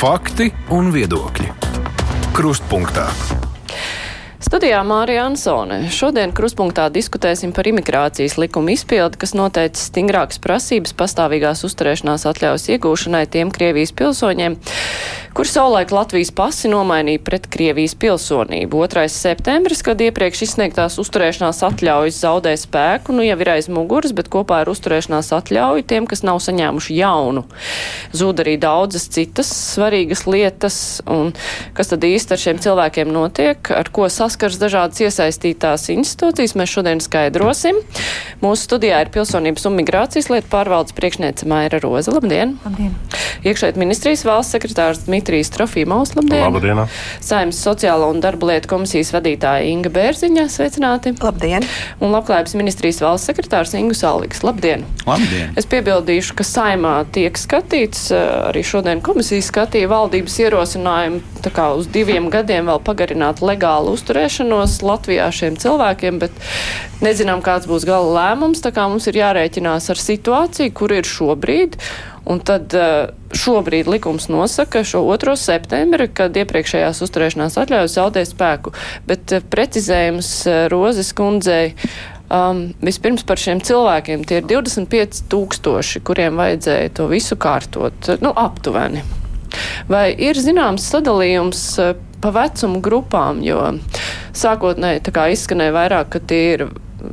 Fakti un viedokļi. Krustpunktā. Studijā Mārija Ansone. Šodien kruspunktā diskutēsim par imigrācijas likumu izpildi, kas noteica stingrākas prasības pastāvīgās uzturēšanās atļaujas iegūšanai tiem Krievijas pilsoņiem, kur savulaik Latvijas pasi nomainīja pret Krievijas pilsonību. 2. septembris, kad iepriekš izsniegtās uzturēšanās atļaujas zaudē spēku, nu jau ir aiz muguras, bet kopā ar uzturēšanās atļauju tiem, kas nav saņēmuši jaunu. Zūd arī daudzas citas svarīgas lietas, un kas tad īsti ar šiem cilvēkiem notiek, ar ko saskars dažādas iesaistītās institūcijas. Mēs šodien skaidrosim. Mūsu studijā ir pilsonības un migrācijas lietu pārvaldes priekšniece Maira Roza. Labdien! Labdien. Iekšēt ministrijas valsts sekretārs Dmitrijs Trofīmovs. Labdien! Labdien! Saimnes sociālo un darba lietu komisijas vadītāja Inga Bērziņa. Sveicināti! Labdien! Un labklājības ministrijas valsts sekretārs Ingu Salīgs. Labdien! Labdien! Es piebildīšu, ka saimā tiek skatīts, arī šodien komisija skatīja valdības ierosinājumu tā kā uz diviem gadiem vēl pagarināt legālu uzturēšanos Latvijā šiem cilvēkiem, bet nezinām, kāds būs gala lēmums. Tā kā mums ir jārēķinās ar situāciju, kur ir šobrīd. Un tad eh, šobrīd likums nosaka šo 2. septembri, kad iepriekšējās uzturēšanās atļaujas zaudē spēku. Bet eh, precizējums eh, Rozes kundzei. Um, vispirms par šiem cilvēkiem. Tie ir 25 tūkstoši, kuriem vajadzēja to visu kārtot, nu, aptuveni. Vai ir zināms sadalījums pa vecumu grupām, jo sākotnēji izskanēja vairāk, ka tie ir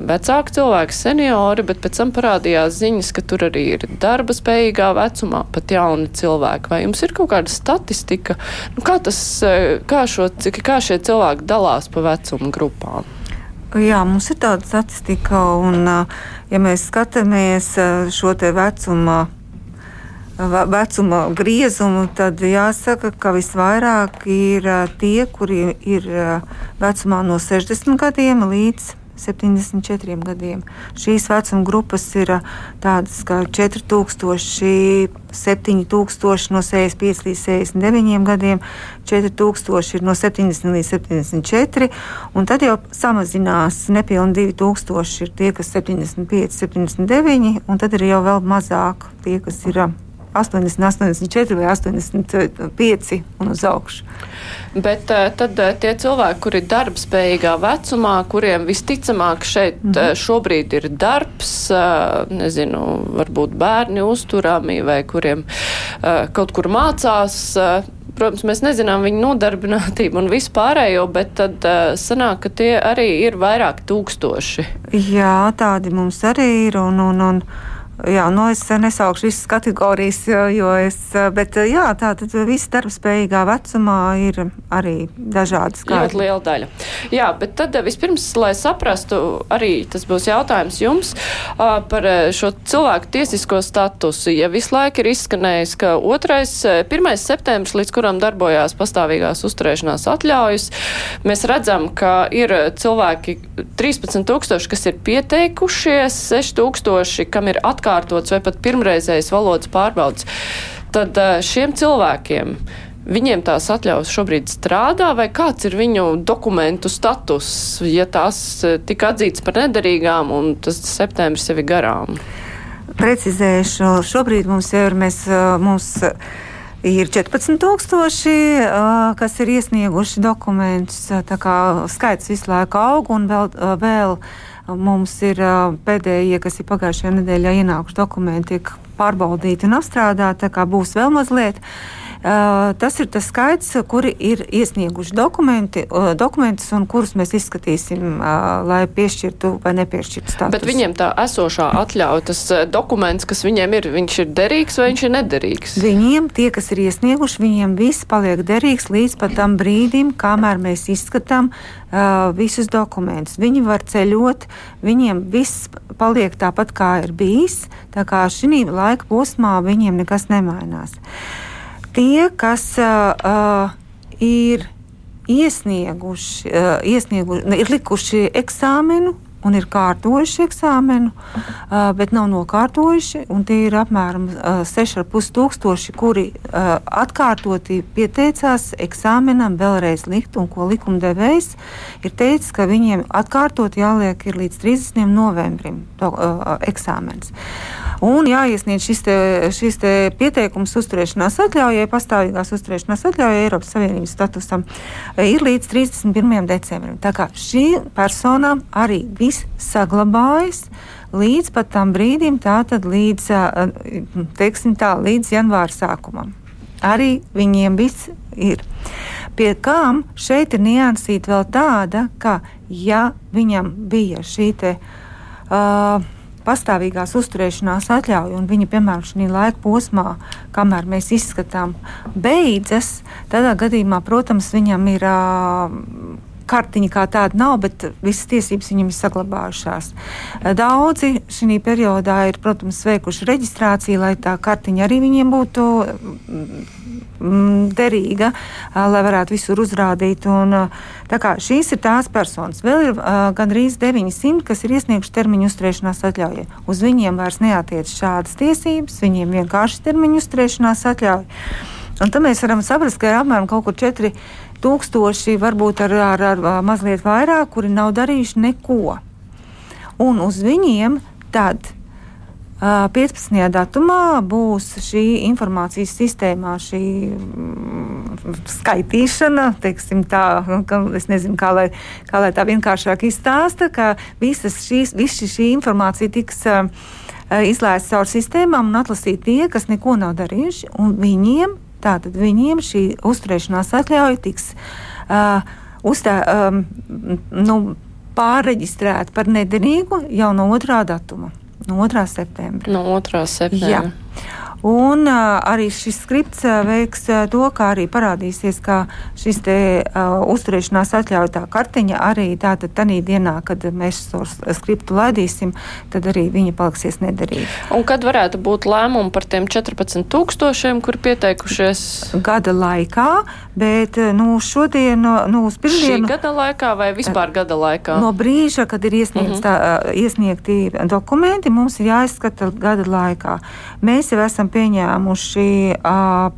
vecāki cilvēki, seniori, bet pēc tam parādījās ziņas, ka tur arī ir darba spējīgā vecumā pat jauni cilvēki. Vai jums ir kaut kāda statistika, nu, kā, tas, kā, šo, kā šie cilvēki dalās pa vecumu grupām? Jā, mums ir tāda statistika, un ja mēs skatāmies šo te vecuma vecuma griezumu, tad jāsaka, ka visvairāk ir tie, kuri ir vecumā no 60 gadiem līdz 74 gadiem. Šīs vecuma grupas ir tādas kā 4000, 7000 no 65 līdz 69 gadiem, 4000 ir no 70 līdz 74, un tad jau samazinās nepilni 2000 ir tie, kas 75, 79, un tad ir jau vēl mazāk tie, kas ir 80, 84 vai 85 un uz augšu. Bet uh, tad uh, tie cilvēki, kuri ir darbspējīgā vecumā, kuriem visticamāk šeit mm -hmm. šobrīd ir darbs, uh, nezinu, varbūt bērni uzturami vai kuriem uh, kaut kur mācās. Uh, protams, mēs nezinām viņu nodarbinātību un vispārējo, bet tad uh, sanāk, ka tie arī ir vairāk tūkstoši. Jā, tādi mums arī ir. Un, un, un, Jā, nu es nesaukšu visas kategorijas, jo es, bet jā, tā tad viss darbspējīgā vecumā ir arī dažādas skaitļi. Ļoti liela daļa. Jā, bet tad vispirms, lai saprastu, arī tas būs jautājums jums par šo cilvēku tiesisko statusu. Ja visu laiku ir izskanējis, ka otrais, pirmais septembris, līdz kuram darbojās pastāvīgās uzturēšanās atļaujas, mēs redzam, ka ir cilvēki 13 tūkstoši, kas ir pieteikušies, 6 tūkstoši, kam ir atkārtot atkārtots vai pat pirmreizējs valodas pārbaudas, tad eh, šiem cilvēkiem viņiem tās atļaujas šobrīd strādā, vai kāds ir viņu dokumentu status, ja tās eh, tika atzīts par nederīgām un tas septembris ir garām? Precizēšu, šobrīd mums ir, mēs, eh, mums ir 14,000, kas ir iesnieguši dokumentus. Tā kā skaits visu laiku aug un vēl. vēl Mums ir pēdējie, kas ir pagājušajā nedēļā ienākuši dokumenti, tiek pārbaudīti un apstrādāti, tā kā būs vēl mazliet. Uh, tas ir tas skaits, kuri ir iesnieguši dokumenti, dokumentus, un kurus mēs izskatīsim, lai piešķirtu vai nepiešķirtu statusu. Bet viņiem tā esošā atļauja, tas dokuments, kas viņiem ir, viņš ir derīgs vai viņš ir nederīgs? Viņiem, tie, kas ir iesnieguši, viņiem viss paliek derīgs līdz pat tam brīdim, kamēr mēs izskatām visus dokumentus. Viņi var ceļot, viņiem viss paliek tāpat, kā ir bijis. Tā kā šī laika posmā viņiem nekas nemainās. Tie, kas uh, ir iesnieguši, uh, iesnieguši, ir likuši eksāmenu, un ir kārtojuši eksāmenu, uh, bet nav nokārtojuši. Tie ir apmēram uh, 6,5 tūkstoši, kuri uh, atkārtoti pieteicās eksāmenam vēlreiz likt, un ko likumdevējs ir teicis, ka viņiem atkārtot jāliek līdz 30. novembrim to, eksāmens. Un jāiesniedz šis, te, šis te pieteikums uzturēšanās atļaujai, pastāvīgās uzturēšanās atļaujai Eiropas Savienības statusam, ir līdz 31. decembrim. Tā kā šī personām arī viss saglabājas līdz pat tam brīdim, tātad līdz, tā, līdz janvāra sākumam. Arī viņiem viss ir. Pie kām šeit ir niansīta vēl tāda, ka ja viņam bija šī te, uh, pastāvīgās uzturēšanās atļauja, un viņa, piemēram, šī laika posmā, kamēr mēs izskatām, beidzas, tādā gadījumā, protams, viņam ir. Uh, kartiņa kā tāda nav, bet visas tiesības viņam ir saglabājušās. Daudzi šī periodā ir, protams, veikuši reģistrāciju, lai tā kartiņa arī viņiem būtu mm, derīga, lai varētu visur uzrādīt. Un, šīs ir tās personas. Vēl ir uh, gandrīz 900, kas ir iesnieguši termiņu uzturēšanās atļauju. Uz viņiem vairs neatiec šādas tiesības, viņiem vienkārši termiņu uzturēšanās atļauja. Un tad mēs varam saprast, ka ir apmēram kaut kur 4000, varbūt ar, ar, ar mazliet vairāk, kuri nav darījuši neko. Un uz viņiem tad 15. datumā būs šī informācijas sistēmā, šī mm, skaitīšana, teiksim, tā, ka, es nezinu, kā lai, kā lai tā vienkāršāk izstāsta, ka visas šīs, visi šī informācija tiks izlaista caur sistēmām un atlasīt tie, kas neko nav darījuši, un viņiem, tātad viņiem šī uzturēšanās atļauja tiks uh, uztā, um, nu, pārreģistrēta par nederīgu jau no otrā datuma no 2. septembra. No 2. septembra. Jā. Un uh, arī šis skripts uh, veiks uh, to, kā arī parādīsies, ka šis te uh, uzturēšanās atļautā kartiņa arī tātad tanī dienā, kad mēs to skriptu laidīsim, tad arī viņa paliksies nederīga. Un kad varētu būt lēmumi par tiem 14 tūkstošiem, kur pieteikušies? Gada laikā, bet nu, šodien, nu, uz pirmdienu. Šī gada laikā vai vispār gada laikā? No brīža, kad ir iesniegts, mm -hmm. tā, iesniegti dokumenti, mums ir jāizskata gada laikā. Mēs jau esam pieņēmuši uh,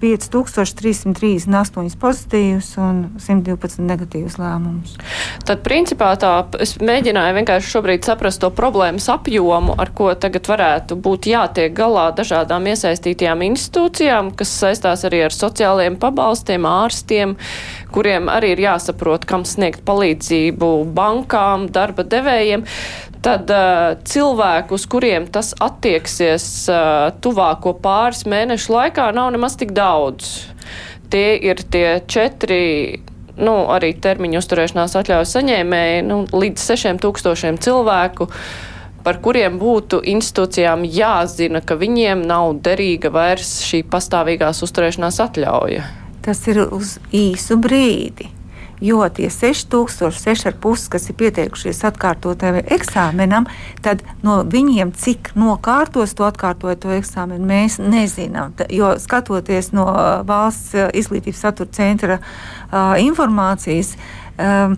5338 pozitīvus un 112 negatīvus lēmumus. Tad, principā, tā es mēģināju vienkārši šobrīd saprast to problēmas apjomu, ar ko tagad varētu būt jātiek galā dažādām iesaistītajām institūcijām, kas saistās arī ar sociālajiem pabalstiem, ārstiem, kuriem arī ir jāsaprot, kam sniegt palīdzību bankām, darba devējiem tad uh, cilvēku, uz kuriem tas attieksies uh, tuvāko pāris mēnešu laikā, nav nemaz tik daudz. Tie ir tie četri nu, arī termiņu uzturēšanās atļauju saņēmēji nu, līdz 6000 cilvēku, par kuriem būtu institūcijām jāzina, ka viņiem nav derīga vairs šī pastāvīgās uzturēšanās atļauja. Tas ir uz īsu brīdi jo tie 6000, kas ir pieteikušies atkārtotajam eksāmenam, tad no viņiem cik nokārtos to atkārtoto eksāmenu mēs nezinām. Jo skatoties no uh, valsts uh, izglītības satura centra uh, informācijas. Um,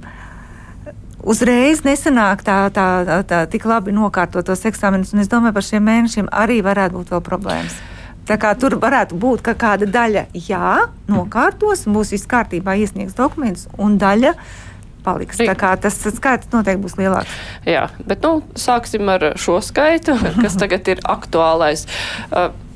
uzreiz nesanāk tā, tā, tā, tā tik labi nokārtotos eksāmenus, un es domāju, par šiem mēnešiem arī varētu būt vēl problēmas. Tur varētu būt ka kāda daļa, jā, nokārtos, būs viss kārtībā, iesniegs dokumentus, un daļa paliks. Tā kā tas skaits noteikti būs lielāks. Jā, bet nu, sāksim ar šo skaitu, kas tagad ir aktuālais.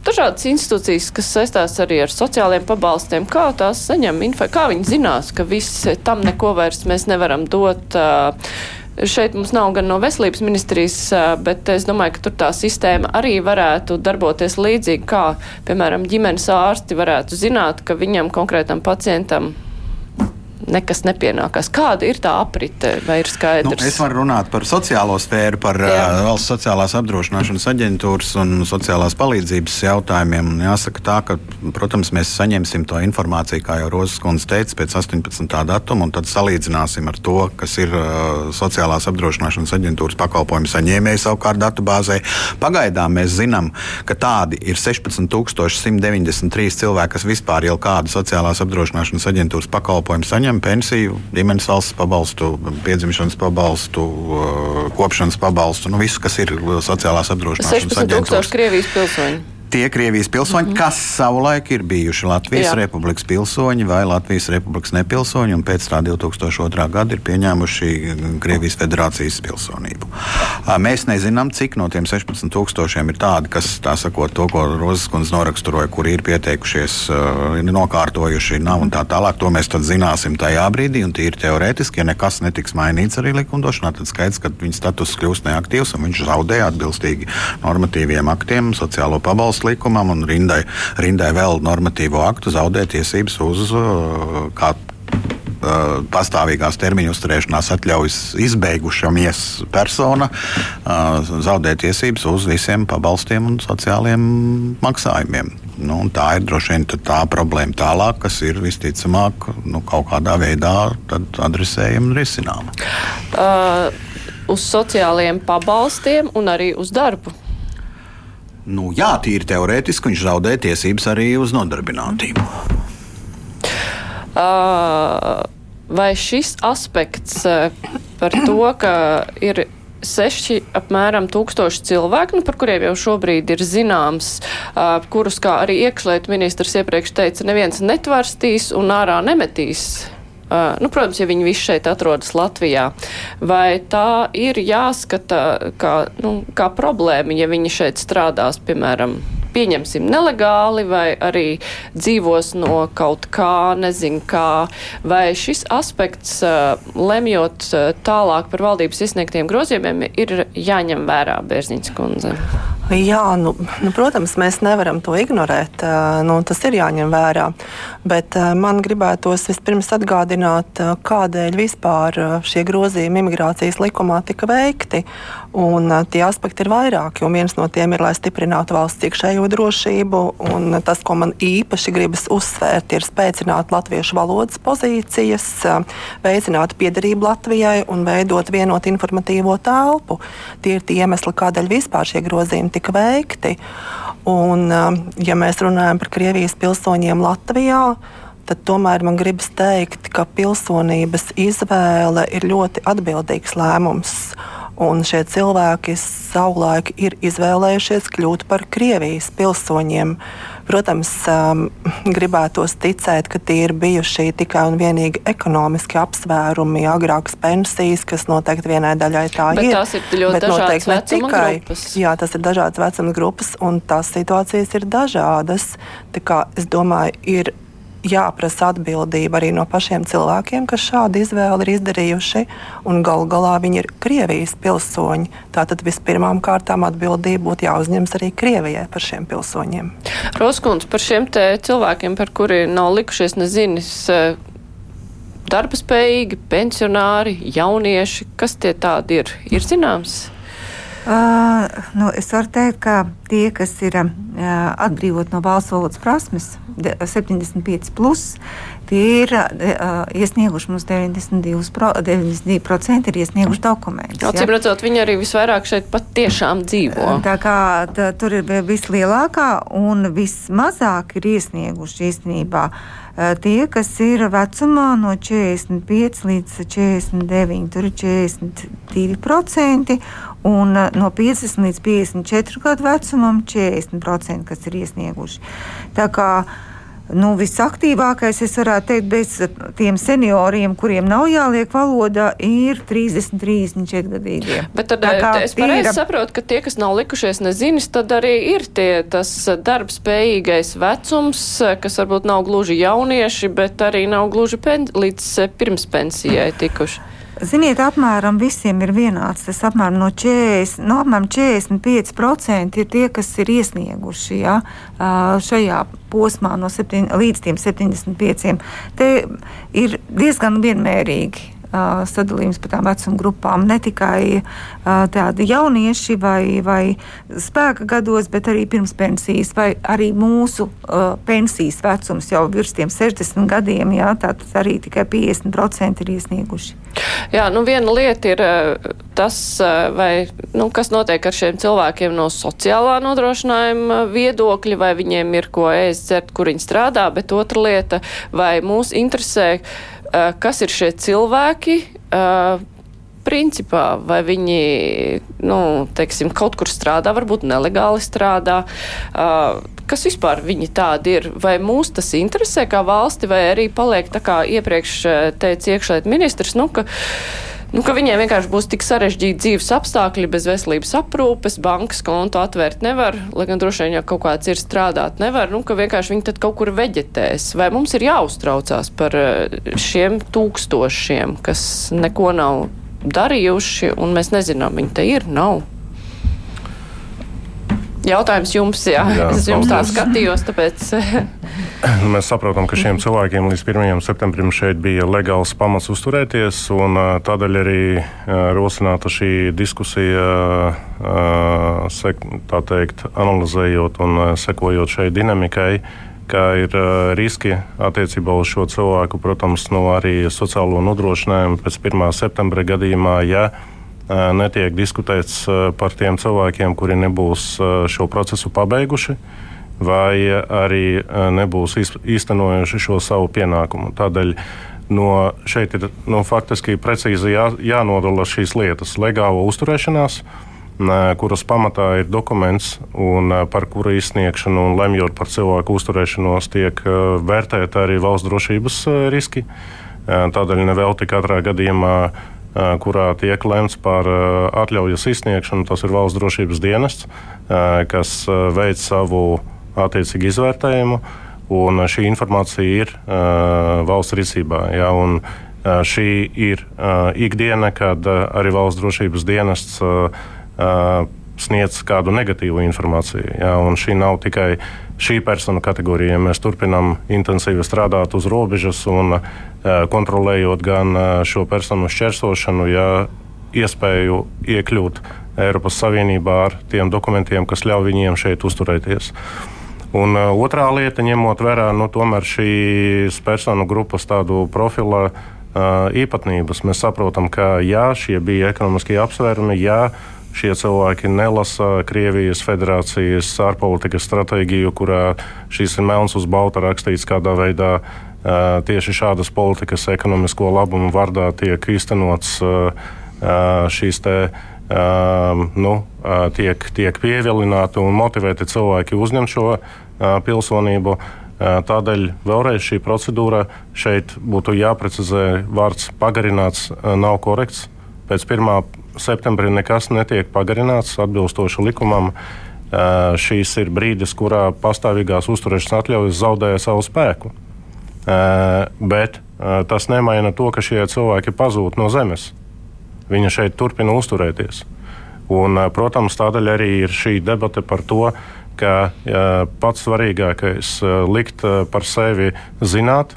Dažādas institūcijas, kas saistās arī ar sociālajiem pabalstiem, kā tās saņem info, kā viņi zinās, ka viss tam neko vairs mēs nevaram dot. Uh, Šeit mums nav gan no veselības ministrijas, bet es domāju, ka tur tā sistēma arī varētu darboties līdzīgi, kā, piemēram, ģimenes ārsti varētu zināt, ka viņam konkrētam pacientam nekas nepienākās. Kāda ir tā aprite, vai ir skaidrs? Nu, es varu runāt par sociālo sfēru, par Jā. uh, valsts sociālās apdrošināšanas aģentūras un sociālās palīdzības jautājumiem. Jāsaka tā, ka, protams, mēs saņemsim to informāciju, kā jau Rozes kundze teica, pēc 18. datuma, un tad salīdzināsim ar to, kas ir uh, sociālās apdrošināšanas aģentūras pakalpojumu saņēmēji savukārt datubāzē. Pagaidām mēs zinām, ka tādi ir 16,193 cilvēki, kas vispār jau kādu sociālās apdrošināšanas aģentūras pakalpojumu saņem pensiju, ģimenes valsts pabalstu, piedzimšanas pabalstu, uh, kopšanas pabalstu, nu, visu, kas ir sociālās apdrošināšanas aģentūras. 16 tūkstoši Krievijas pilsoņu tie Krievijas pilsoņi, mm -hmm. kas savulaik ir bijuši Latvijas Jā. Republikas pilsoņi vai Latvijas Republikas nepilsoņi, un pēc tā 2002. gada ir pieņēmuši Krievijas federācijas pilsonību. Mēs nezinām, cik no tiem 16 tūkstošiem ir tādi, kas, tā sakot, to, ko Rozes kundze noraksturoja, kuri ir pieteikušies, nokārtojuši, nav un tā tālāk. To mēs tad zināsim tajā brīdī, un tīri teorētiski, ja nekas netiks mainīts arī likumdošanā, tad skaidrs, ka viņa status kļūst neaktīvs un viņš zaudē atbilstīgi normatīviem aktiem, sociālo pabalstu likumam un rindai, rindai vēl normatīvo aktu zaudē tiesības uz kā Uh, pastāvīgās termiņu uzturēšanās atļaujas izbeigušamies persona uh, zaudē tiesības uz visiem pabalstiem un sociāliem maksājumiem. Nu, tā ir droši vien tā problēma tālāk, kas ir visticamāk nu, kaut kādā veidā adresējama un risināma. Uh, uz sociālajiem pabalstiem un arī uz darbu. Nu, jā, tīri teorētiski viņš zaudē tiesības arī uz nodarbinātību. Vai šis aspekts par to, ka ir seši apmēram tūkstoši cilvēku, nu, par kuriem jau šobrīd ir zināms, uh, kurus, kā arī iekšlietu ministrs iepriekš teica, neviens netvarstīs un ārā nemetīs. Uh, nu, protams, ja viņi visi šeit atrodas Latvijā, vai tā ir jāskata kā, nu, kā problēma, ja viņi šeit strādās, piemēram, pieņemsim nelegāli vai arī dzīvos no kaut kā, nezinu kā, vai šis aspekts, lemjot tālāk par valdības izsniegtiem grozījumiem, ir jāņem vērā Bērziņas kundze? Jā, nu, nu, protams, mēs nevaram to ignorēt. Nu, tas ir jāņem vērā. Bet man gribētos vispirms atgādināt, kādēļ vispār šie grozījumi imigrācijas likumā tika veikti. Un tie aspekti ir vairāki. Viens no tiem ir, lai stiprinātu valsts iekšējo drošību. Tas, ko man īpaši gribas uzsvērt, ir spēcināt latviešu valodas pozīcijas, veicināt piederību Latvijai un veidot vienotu informatīvo telpu. Tie ir tie iemesli, kādēļ vispār šie grozījumi tika veikti. Un, um, ja mēs runājam par Krievijas pilsoņiem Latvijā, tad tomēr man gribas teikt, ka pilsonības izvēle ir ļoti atbildīgs lēmums. Un šie cilvēki savulaik ir izvēlējušies kļūt par Krievijas pilsoņiem. Protams, um, gribētos ticēt, ka tie ir bijuši tikai un vienīgi ekonomiski apsvērumi, agrākas pensijas, kas noteikti vienai daļai tā bet ir. Tas ir ļoti dažādas ne tikai. Grupas. Jā, tas ir dažādas vecuma grupas, un tās situācijas ir dažādas. Tā kā es domāju, ir jāprasa atbildība arī no pašiem cilvēkiem, kas šādu izvēli ir izdarījuši. Galu galā viņi ir Krievijas pilsoņi. Tātad vispirmām kārtām atbildība būtu jāuzņemas arī Krievijai par šiem pilsoņiem. Roskunds, par šiem cilvēkiem, par kuriem nav likušies nezinis. Darba spējīgi, pensionāri, jaunieši, kas tie tādi ir? Ir zināms? Uh, nu, es varu teikt, ka tie, kas ir uh, atbrīvot no valsts valodas prasmes, 75, plus, tie ir uh, iesnieguši mums 92%, pro, 92 ir iesnieguši dokumentus. Acīm redzot, viņi arī visvairāk šeit pat tiešām dzīvo. Tā kā tā, tur ir vislielākā un vismazāk ir iesnieguši īstenībā. Tie, kas ir vecumā no 45 līdz 49, tur ir 42%, un uh, no 50 līdz 54 gadu vecumam 40%, kas ir iesnieguši. Tā kā nu, visaktīvākais, es varētu teikt, bez tiem senioriem, kuriem nav jāliek valoda, ir 30, 34 gadīgi. Bet tad kā, es pareizi ir... saprotu, ka tie, kas nav likušies nezinis, tad arī ir tie tas darbspējīgais vecums, kas varbūt nav gluži jaunieši, bet arī nav gluži pen, līdz pirmspensijai tikuši. Ziniet, apmēram visiem ir vienāds. Tas apmēram no 40, no apmēram 45% ir tie, kas ir iesnieguši ja, šajā posmā no 7, līdz 75. Te ir diezgan vienmērīgi sadalījums pa tām vecuma grupām. Ne tikai tādi jaunieši vai, vai spēka gados, bet arī pirmspensijas, vai arī mūsu pensijas vecums jau virs tiem 60 gadiem. Jā, tātad arī tikai 50% ir iesnieguši. Jā, nu viena lieta ir tas, vai, nu, kas notiek ar šiem cilvēkiem no sociālā nodrošinājuma viedokļa, vai viņiem ir ko ēst, dzert, kur viņi strādā, bet otra lieta, vai mūs interesē, kas ir šie cilvēki. Eh, principā, vai viņi, nu, teiksim, kaut kur strādā, varbūt nelegāli strādā, uh, kas vispār viņi tādi ir, vai mūs tas interesē kā valsti, vai arī paliek tā kā iepriekš teica iekšliet ministrs, nu, ka Nu, viņiem vienkārši būs tik sarežģīti dzīves apstākļi, bez veselības aprūpes, bankas kontu atvērt nevar, lai gan droši vien, ja kaut kāds ir strādāt nevar, nu, ka vienkārši viņi tad kaut kur veģetēs. Vai mums ir jāuztraucās par eh, šiem tūkstošiem, kas neko nav darījuši, un mēs nezinām, viņi te ir, nav? Jautājums jums, jā. jā es jums tā skatījos, tāpēc. Mēs saprotam, ka šiem cilvēkiem līdz 1. septembrim šeit bija legāls pamats uzturēties, un tādēļ arī rosināta šī diskusija, tā teikt, analizējot un sekojot šai dinamikai ka ir uh, riski attiecībā uz šo cilvēku, protams, no arī sociālo nodrošinājumu pēc 1. septembra gadījumā, ja netiek diskutēts par tiem cilvēkiem, kuri nebūs šo procesu pabeiguši vai arī nebūs īstenojuši šo savu pienākumu. Tādēļ no šeit ir no, faktiski precīzi jā, jānodala šīs lietas - legāla uzturēšanās, kuras pamatā ir dokuments, un par kura izsniegšanu un lemjot par cilvēku uzturēšanos tiek vērtēta arī valsts drošības riski. Tādēļ nevelti katrā gadījumā kurā tiek lemts par atļaujas izsniegšanu. Tas ir valsts drošības dienests, kas veic savu attiecīgu izvērtējumu, un šī informācija ir valsts rīcībā. Ja, šī ir ikdiena, kad arī valsts drošības dienests sniedz kādu negatīvu informāciju. Ja, šī nav tikai šī persona kategorija. Mēs turpinām intensīvi strādāt uz robežas un uh, kontrolējot gan uh, šo personu šķērsošanu, ja iespēju iekļūt Eiropas Savienībā ar tiem dokumentiem, kas ļauj viņiem šeit uzturēties. Un uh, otrā lieta, ņemot vērā nu, šīs personu grupas tādu profilu uh, īpatnības, mēs saprotam, ka jā, šie bija ekonomiskie apsvērumi, jā, šie cilvēki nelasa Krievijas federācijas ārpolitikas stratēģiju, kurā šīs ir melns uz balta rakstīts, kādā veidā tieši šādas politikas ekonomisko labumu vārdā tiek īstenots šīs te. Nu, tiek, tiek pievilināti un motivēti cilvēki uzņemt šo pilsonību. Tādēļ vēlreiz šī procedūra šeit būtu jāprecizē. Vārds pagarināts nav korekts. Pēc 1 septembrī nekas netiek pagarināts atbilstoši likumam. Uh, šīs ir brīdis, kurā pastāvīgās uzturēšanas atļaujas zaudēja savu spēku. Uh, bet uh, tas nemaina to, ka šie cilvēki pazūd no zemes. Viņi šeit turpina uzturēties. Un, protams, tādēļ arī ir šī debata par to, ka pats svarīgākais ir likt par sevi zināt,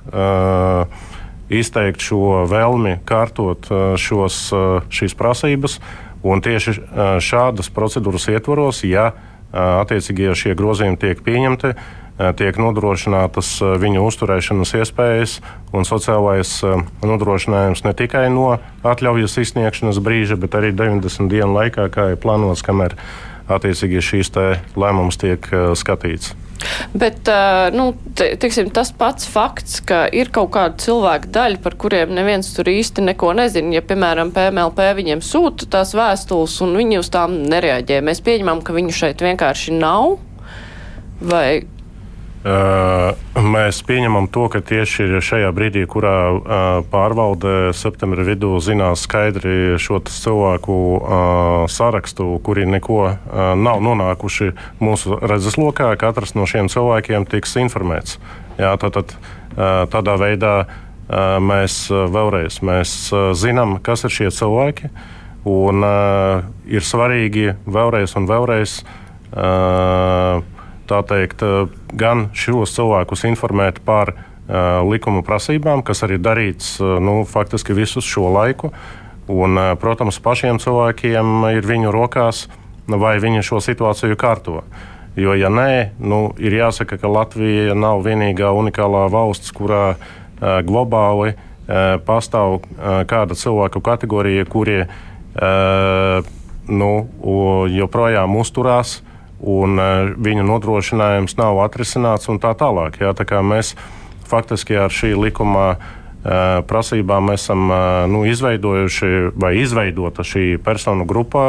izteikt šo vēlmi kārtot šos, šīs prasības. Un tieši šādas procedūras ietvaros, ja attiecīgie šie grozījumi tiek pieņemti, tiek nodrošinātas viņu uzturēšanas iespējas un sociālais nodrošinājums ne tikai no atļaujas izsniegšanas brīža, bet arī 90 dienu laikā, kā ir plānots, kamēr attiecīgi šīs lēmums tiek skatīts. Bet nu, tiksim, tas pats fakts, ka ir kaut kāda cilvēka daļa, par kuriem neviens tur īsti neko nezina. Ja, piemēram, PMLP viņiem sūta tās vēstules un viņi uz tām nereaģē, mēs pieņemam, ka viņu šeit vienkārši nav. Vai Mēs pieņemam to, ka tieši šajā brīdī, kurā pārvalde septembra vidū zinās skaidri šo cilvēku sarakstu, kuri neko nav nonākuši mūsu redzeslokā, katrs no šiem cilvēkiem tiks informēts. Jā, tātad, tādā veidā mēs vēlreiz mēs zinām, kas ir šie cilvēki, un ir svarīgi vēlreiz un vēlreiz tā teikt, eh, gan šos cilvēkus informēt par uh, likuma prasībām, kas arī darīts uh, nu, faktiski visu šo laiku. Un, protams, pašiem cilvēkiem ir viņu rokās, vai viņi šo situāciju kārto. Jo, ja nē, nu, ir jāsaka, ka Latvija nav vienīgā unikālā valsts, kurā globāli pastāv kāda cilvēku kategorija, kurie nu, joprojām uzturās un e, viņu nodrošinājums nav atrisināts un tā tālāk. Jā, tā mēs faktiski ar šī likuma e, prasībām esam e, nu, izveidojuši vai izveidota šī personu grupā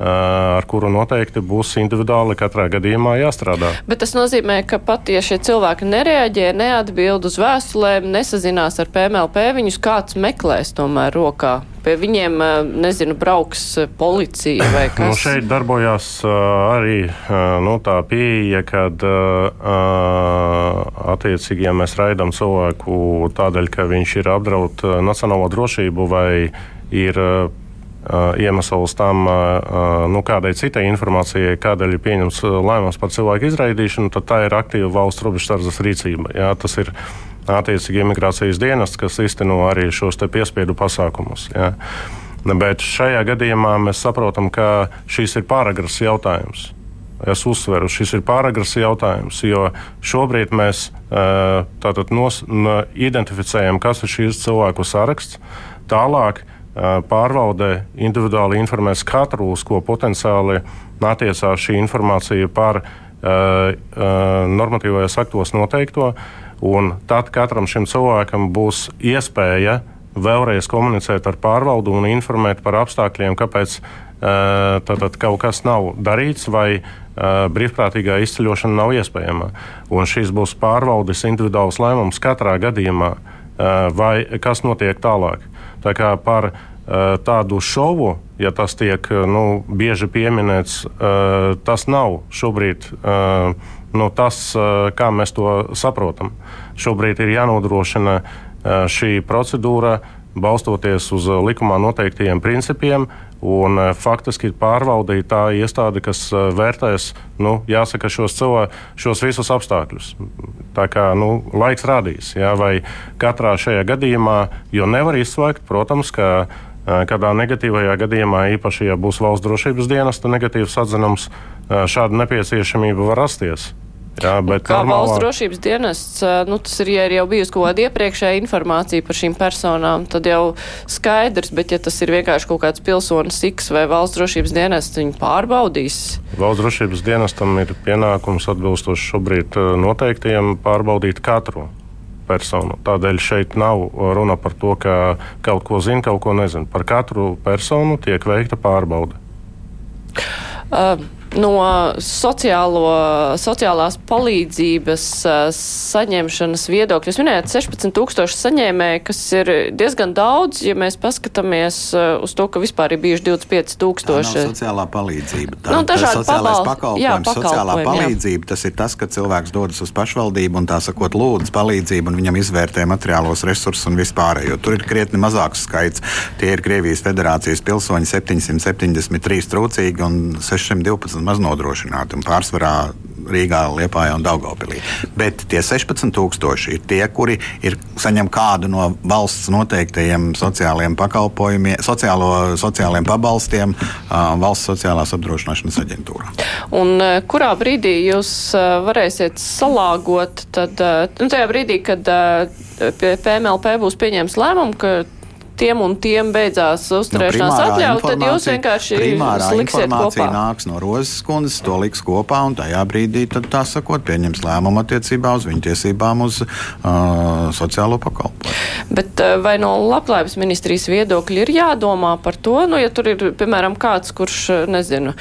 ar kuru noteikti būs individuāli katrā gadījumā jāstrādā. Bet tas nozīmē, ka pat ja šie cilvēki nereaģē, neatbild uz vēstulēm, nesazinās ar PMLP, viņus kāds meklēs tomēr rokā. Pie viņiem, nezinu, brauks policija vai kas. Nu, šeit darbojās arī nu, tā pieeja, kad attiecīgi, ja mēs raidām cilvēku tādēļ, ka viņš ir apdraud nacionālo drošību vai ir iemesls tam, nu, kādai citai informācijai, kādēļ ir pieņemts lēmums par cilvēku izraidīšanu, tad tā ir aktīva valsts robežsardzes rīcība. Jā, tas ir attiecīgi imigrācijas dienests, kas izteno arī šos piespiedu pasākumus. Jā. Bet šajā gadījumā mēs saprotam, ka šis ir pāragras jautājums. Es uzsveru, šis ir pāragras jautājums, jo šobrīd mēs tātad nos, identificējam, kas ir šīs cilvēku saraksts. Tālāk pārvalde individuāli informēs katru, uz ko potenciāli attiecās šī informācija par normatīvajos aktos noteikto. Un tad katram šim cilvēkam būs iespēja vēlreiz komunicēt ar pārvaldu un informēt par apstākļiem, kāpēc tātad kaut kas nav darīts vai brīvprātīgā izceļošana nav iespējama. Un šis būs pārvaldes individuāls lēmums katrā gadījumā, vai kas notiek tālāk. Tā kā par tādu šovu, ja tas tiek nu, bieži pieminēts, tas nav šobrīd nu, tas, kā mēs to saprotam. Šobrīd ir jānodrošina šī procedūra balstoties uz likumā noteiktajiem principiem, un faktiski pārvaldīja tā iestāde, kas vērtēs, nu, jāsaka, šos, cilvē, šos visus apstākļus. Tā kā nu, laiks rādīs, jā, vai katrā šajā gadījumā, jo nevar izslēgt, protams, ka kādā negatīvajā gadījumā, īpaši, ja būs valsts drošības dienesta negatīvs atzinums, šāda nepieciešamība var rasties. Jā, bet kā normālā... valsts drošības dienests, nu, tas ir, ja ir jau bijusi kaut kāda iepriekšēja informācija par šīm personām, tad jau skaidrs, bet ja tas ir vienkārši kaut kāds pilsonis X vai valsts drošības dienests, viņi pārbaudīs. Valsts drošības dienestam ir pienākums atbilstoši šobrīd noteiktajiem pārbaudīt katru personu. Tādēļ šeit nav runa par to, ka kaut ko zina, kaut ko nezina. Par katru personu tiek veikta pārbaude. Uh no sociālo, sociālās palīdzības saņemšanas viedokļa. Jūs minējāt 16,000 saņēmēji, kas ir diezgan daudz, ja mēs paskatāmies uz to, ka vispār ir bijuši 25,000. Sociālā palīdzība. Tā, nu, tā ir sociālais pakalpojums. Jā, pakalpojumi, sociālā palīdzība jā. tas ir tas, ka cilvēks dodas uz pašvaldību un tā sakot, lūdz palīdzību, un viņam izvērtē materiālos resursus un vispārējo. Tur ir krietni mazāks skaits. Tie ir Krievijas federācijas pilsoņi 773 trūcīgi un 612 un maz nodrošināti. Un pārsvarā Rīgā, Liepājā un Daugopilī. Bet tie 16,000 ir tie, kuri ir saņem kādu no valsts noteiktajiem sociālajiem pakalpojumiem, sociālo, sociālajiem pabalstiem valsts sociālās apdrošināšanas aģentūrā. Un kurā brīdī jūs varēsiet salāgot, tad nu, tajā brīdī, kad PMLP būs pieņēmis lēmumu, ka tiem un tiem beidzās uzturēšanās nu, atļauja, tad jūs vienkārši liksiet kopā. nāks no Rozes kundzes, to liks kopā un tajā brīdī, tad tā sakot, pieņems lēmumu attiecībā uz viņu tiesībām uz uh, sociālo pakalpojumu. Bet vai no labklājības ministrijas viedokļa ir jādomā par to, nu, ja tur ir, piemēram, kāds, kurš, nezinu,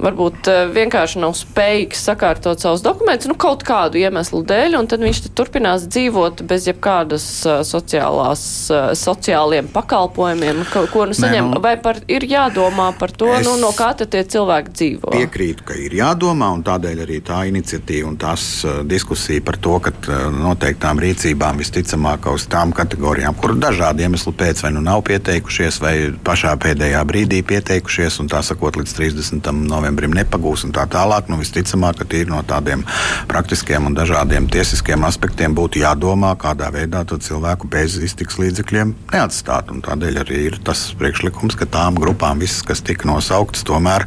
varbūt eh, vienkārši nav spējīgs sakārtot savus dokumentus, nu, kaut kādu iemeslu dēļ, un tad viņš turpinās dzīvot bez jebkādas uh, sociālās, uh, sociāliem pakalpojumiem, ko, ko nu saņem. Nē, nu, Vai par, ir jādomā par to, nu, no kā tad tie cilvēki dzīvo? Piekrītu, ka ir jādomā, un tādēļ arī tā iniciatīva un tās diskusija par to, ka noteiktām rīcībām visticamāk uz tām kategorijām, kur dažādu iemeslu pēc vai nu nav pieteikušies, vai pašā pēdējā brīdī pieteikušies, un tā sakot līdz 30. novembrim novembrim nepagūs un tā tālāk. Nu, visticamāk, ka tīri no tādiem praktiskiem un dažādiem tiesiskiem aspektiem būtu jādomā, kādā veidā cilvēku bez iztiks līdzekļiem neatstāt. Un tādēļ arī ir tas priekšlikums, ka tām grupām, visas, kas tika nosauktas, tomēr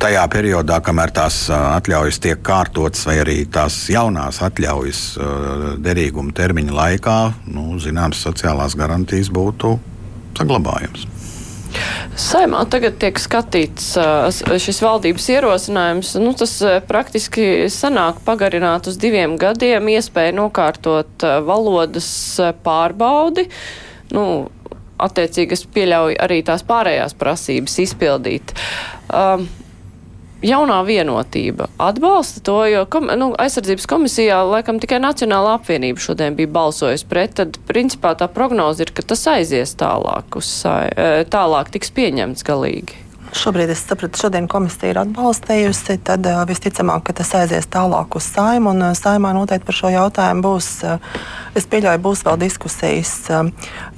tajā periodā, kamēr tās atļaujas tiek kārtotas, vai arī tās jaunās atļaujas derīguma termiņa laikā, nu, zināmas sociālās garantijas būtu saglabājams. Saimā tagad tiek skatīts šis valdības ierosinājums. Nu, tas praktiski sanāk pagarināt uz diviem gadiem iespēju nokārtot valodas pārbaudi. Nu, attiecīgi es pieļauju arī tās pārējās prasības izpildīt. Um, jaunā vienotība atbalsta to, jo kom, nu, aizsardzības komisijā laikam tikai Nacionāla apvienība šodien bija balsojusi pret, tad principā tā prognoze ir, ka tas aizies tālāk, uz, e, tālāk tiks pieņemts galīgi. Šobrīd es sapratu, ka šodien komisija ir atbalstījusi. Tad uh, visticamāk, ka tas aizies tālāk uz saimu. Un uh, saimā noteikti par šo jautājumu būs. Es pieļauju, būs vēl diskusijas.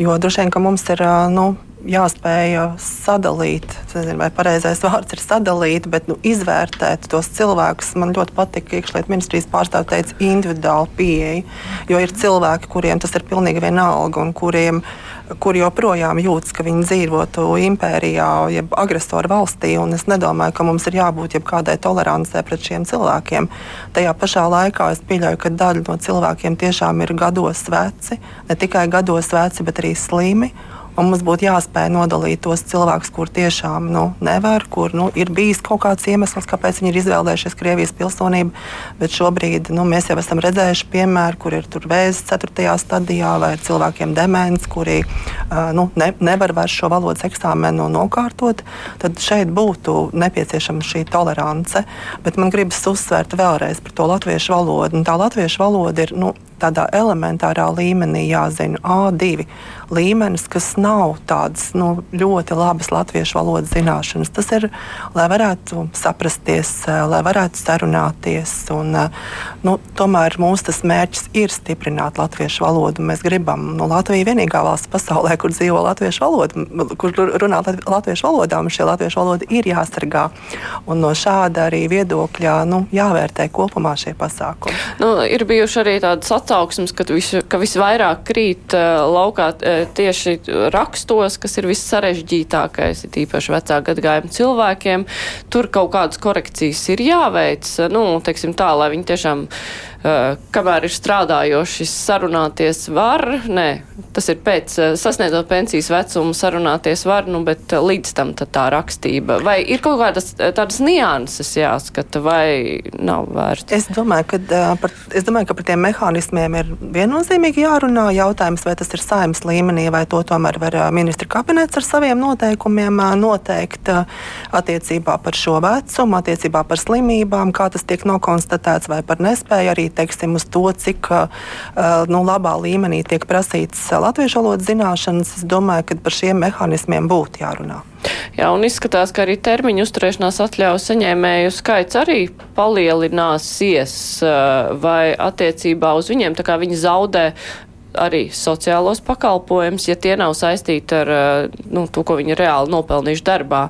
Jo droši vien, ka mums ir. Nu, jāspēj sadalīt, nezinu, vai pareizais vārds ir sadalīt, bet nu, izvērtēt tos cilvēkus. Man ļoti patīk, ka iekšlietu ministrijas pārstāvja teica individuāli pieeja, jo ir cilvēki, kuriem tas ir pilnīgi vienalga un kuriem kur joprojām jūtas, ka viņi dzīvotu impērijā, jeb agresoru valstī. Es nedomāju, ka mums ir jābūt jebkādai tolerancei pret šiem cilvēkiem. Tajā pašā laikā es pieļauju, ka daļa no cilvēkiem tiešām ir gados veci, ne tikai gados veci, bet arī slimi. Un mums būtu jāspēj nodalīt tos cilvēkus, kur tiešām nu, nevar, kur nu, ir bijis kaut kāds iemesls, kāpēc viņi ir izvēlējušies Krievijas pilsonību. Bet šobrīd nu, mēs jau esam redzējuši piemēru, kur ir vēzis 4. stadijā vai cilvēkiem demens, kuri uh, nu, ne, nevar vairs šo valodas eksāmenu nokārtot. Tad šeit būtu nepieciešama šī tolerance. Bet man gribas uzsvērt vēlreiz par to latviešu valodu. Un tā latviešu valoda ir. Nu, tādā elementārā līmenī jāzina A2 līmenis, kas nav tādas nu, ļoti labas latviešu valodas zināšanas. Tas ir, lai varētu saprasties, lai varētu sarunāties. Un, nu, tomēr mūsu mērķis ir stiprināt latviešu valodu. Mēs gribam, nu, Latvija ir vienīgā valsts pasaulē, kur dzīvo latviešu valoda, kur runā latviešu valodā, un šie latviešu valoda ir jāsargā. Un no šāda arī viedokļa nu, jāvērtē kopumā šie pasākumi. Nu, ir bijuši arī tādas atsauksmes, ka, vis, ka visvairāk krīt uh, laukā uh, tieši rakstos, kas ir viss sarežģītākais, ir īpaši vecā gadagājuma cilvēkiem. Tur kaut kādas korekcijas ir jāveic, nu, teiksim tā, lai viņi tiešām Eh, kamēr ir strādājoši, sarunāties var, nē, tas ir pēc eh, sasniedzot pensijas vecumu, sarunāties var, nu, bet eh, līdz tam tā rakstība. Vai ir kaut kādas tādas nianses jāskata, vai nav vērts? Es domāju, ka par, es domāju, ka par tiem mehānismiem ir viennozīmīgi jārunā. Jautājums, vai tas ir saimnes līmenī, vai to tomēr var ministra kabinets ar saviem noteikumiem noteikt attiecībā par šo vecumu, attiecībā par slimībām, kā tas tiek nokonstatēts, vai par nespēju arī teiksim, uz to, cik nu, labā līmenī tiek prasītas latviešu valodas zināšanas, es domāju, ka par šiem mehānismiem būtu jārunā. Jā, un izskatās, ka arī termiņu uzturēšanās atļauju saņēmēju skaits arī palielināsies vai attiecībā uz viņiem, tā kā viņi zaudē arī sociālos pakalpojumus, ja tie nav saistīti ar eh, nu, to, ko viņi reāli nopelnījuši darbā.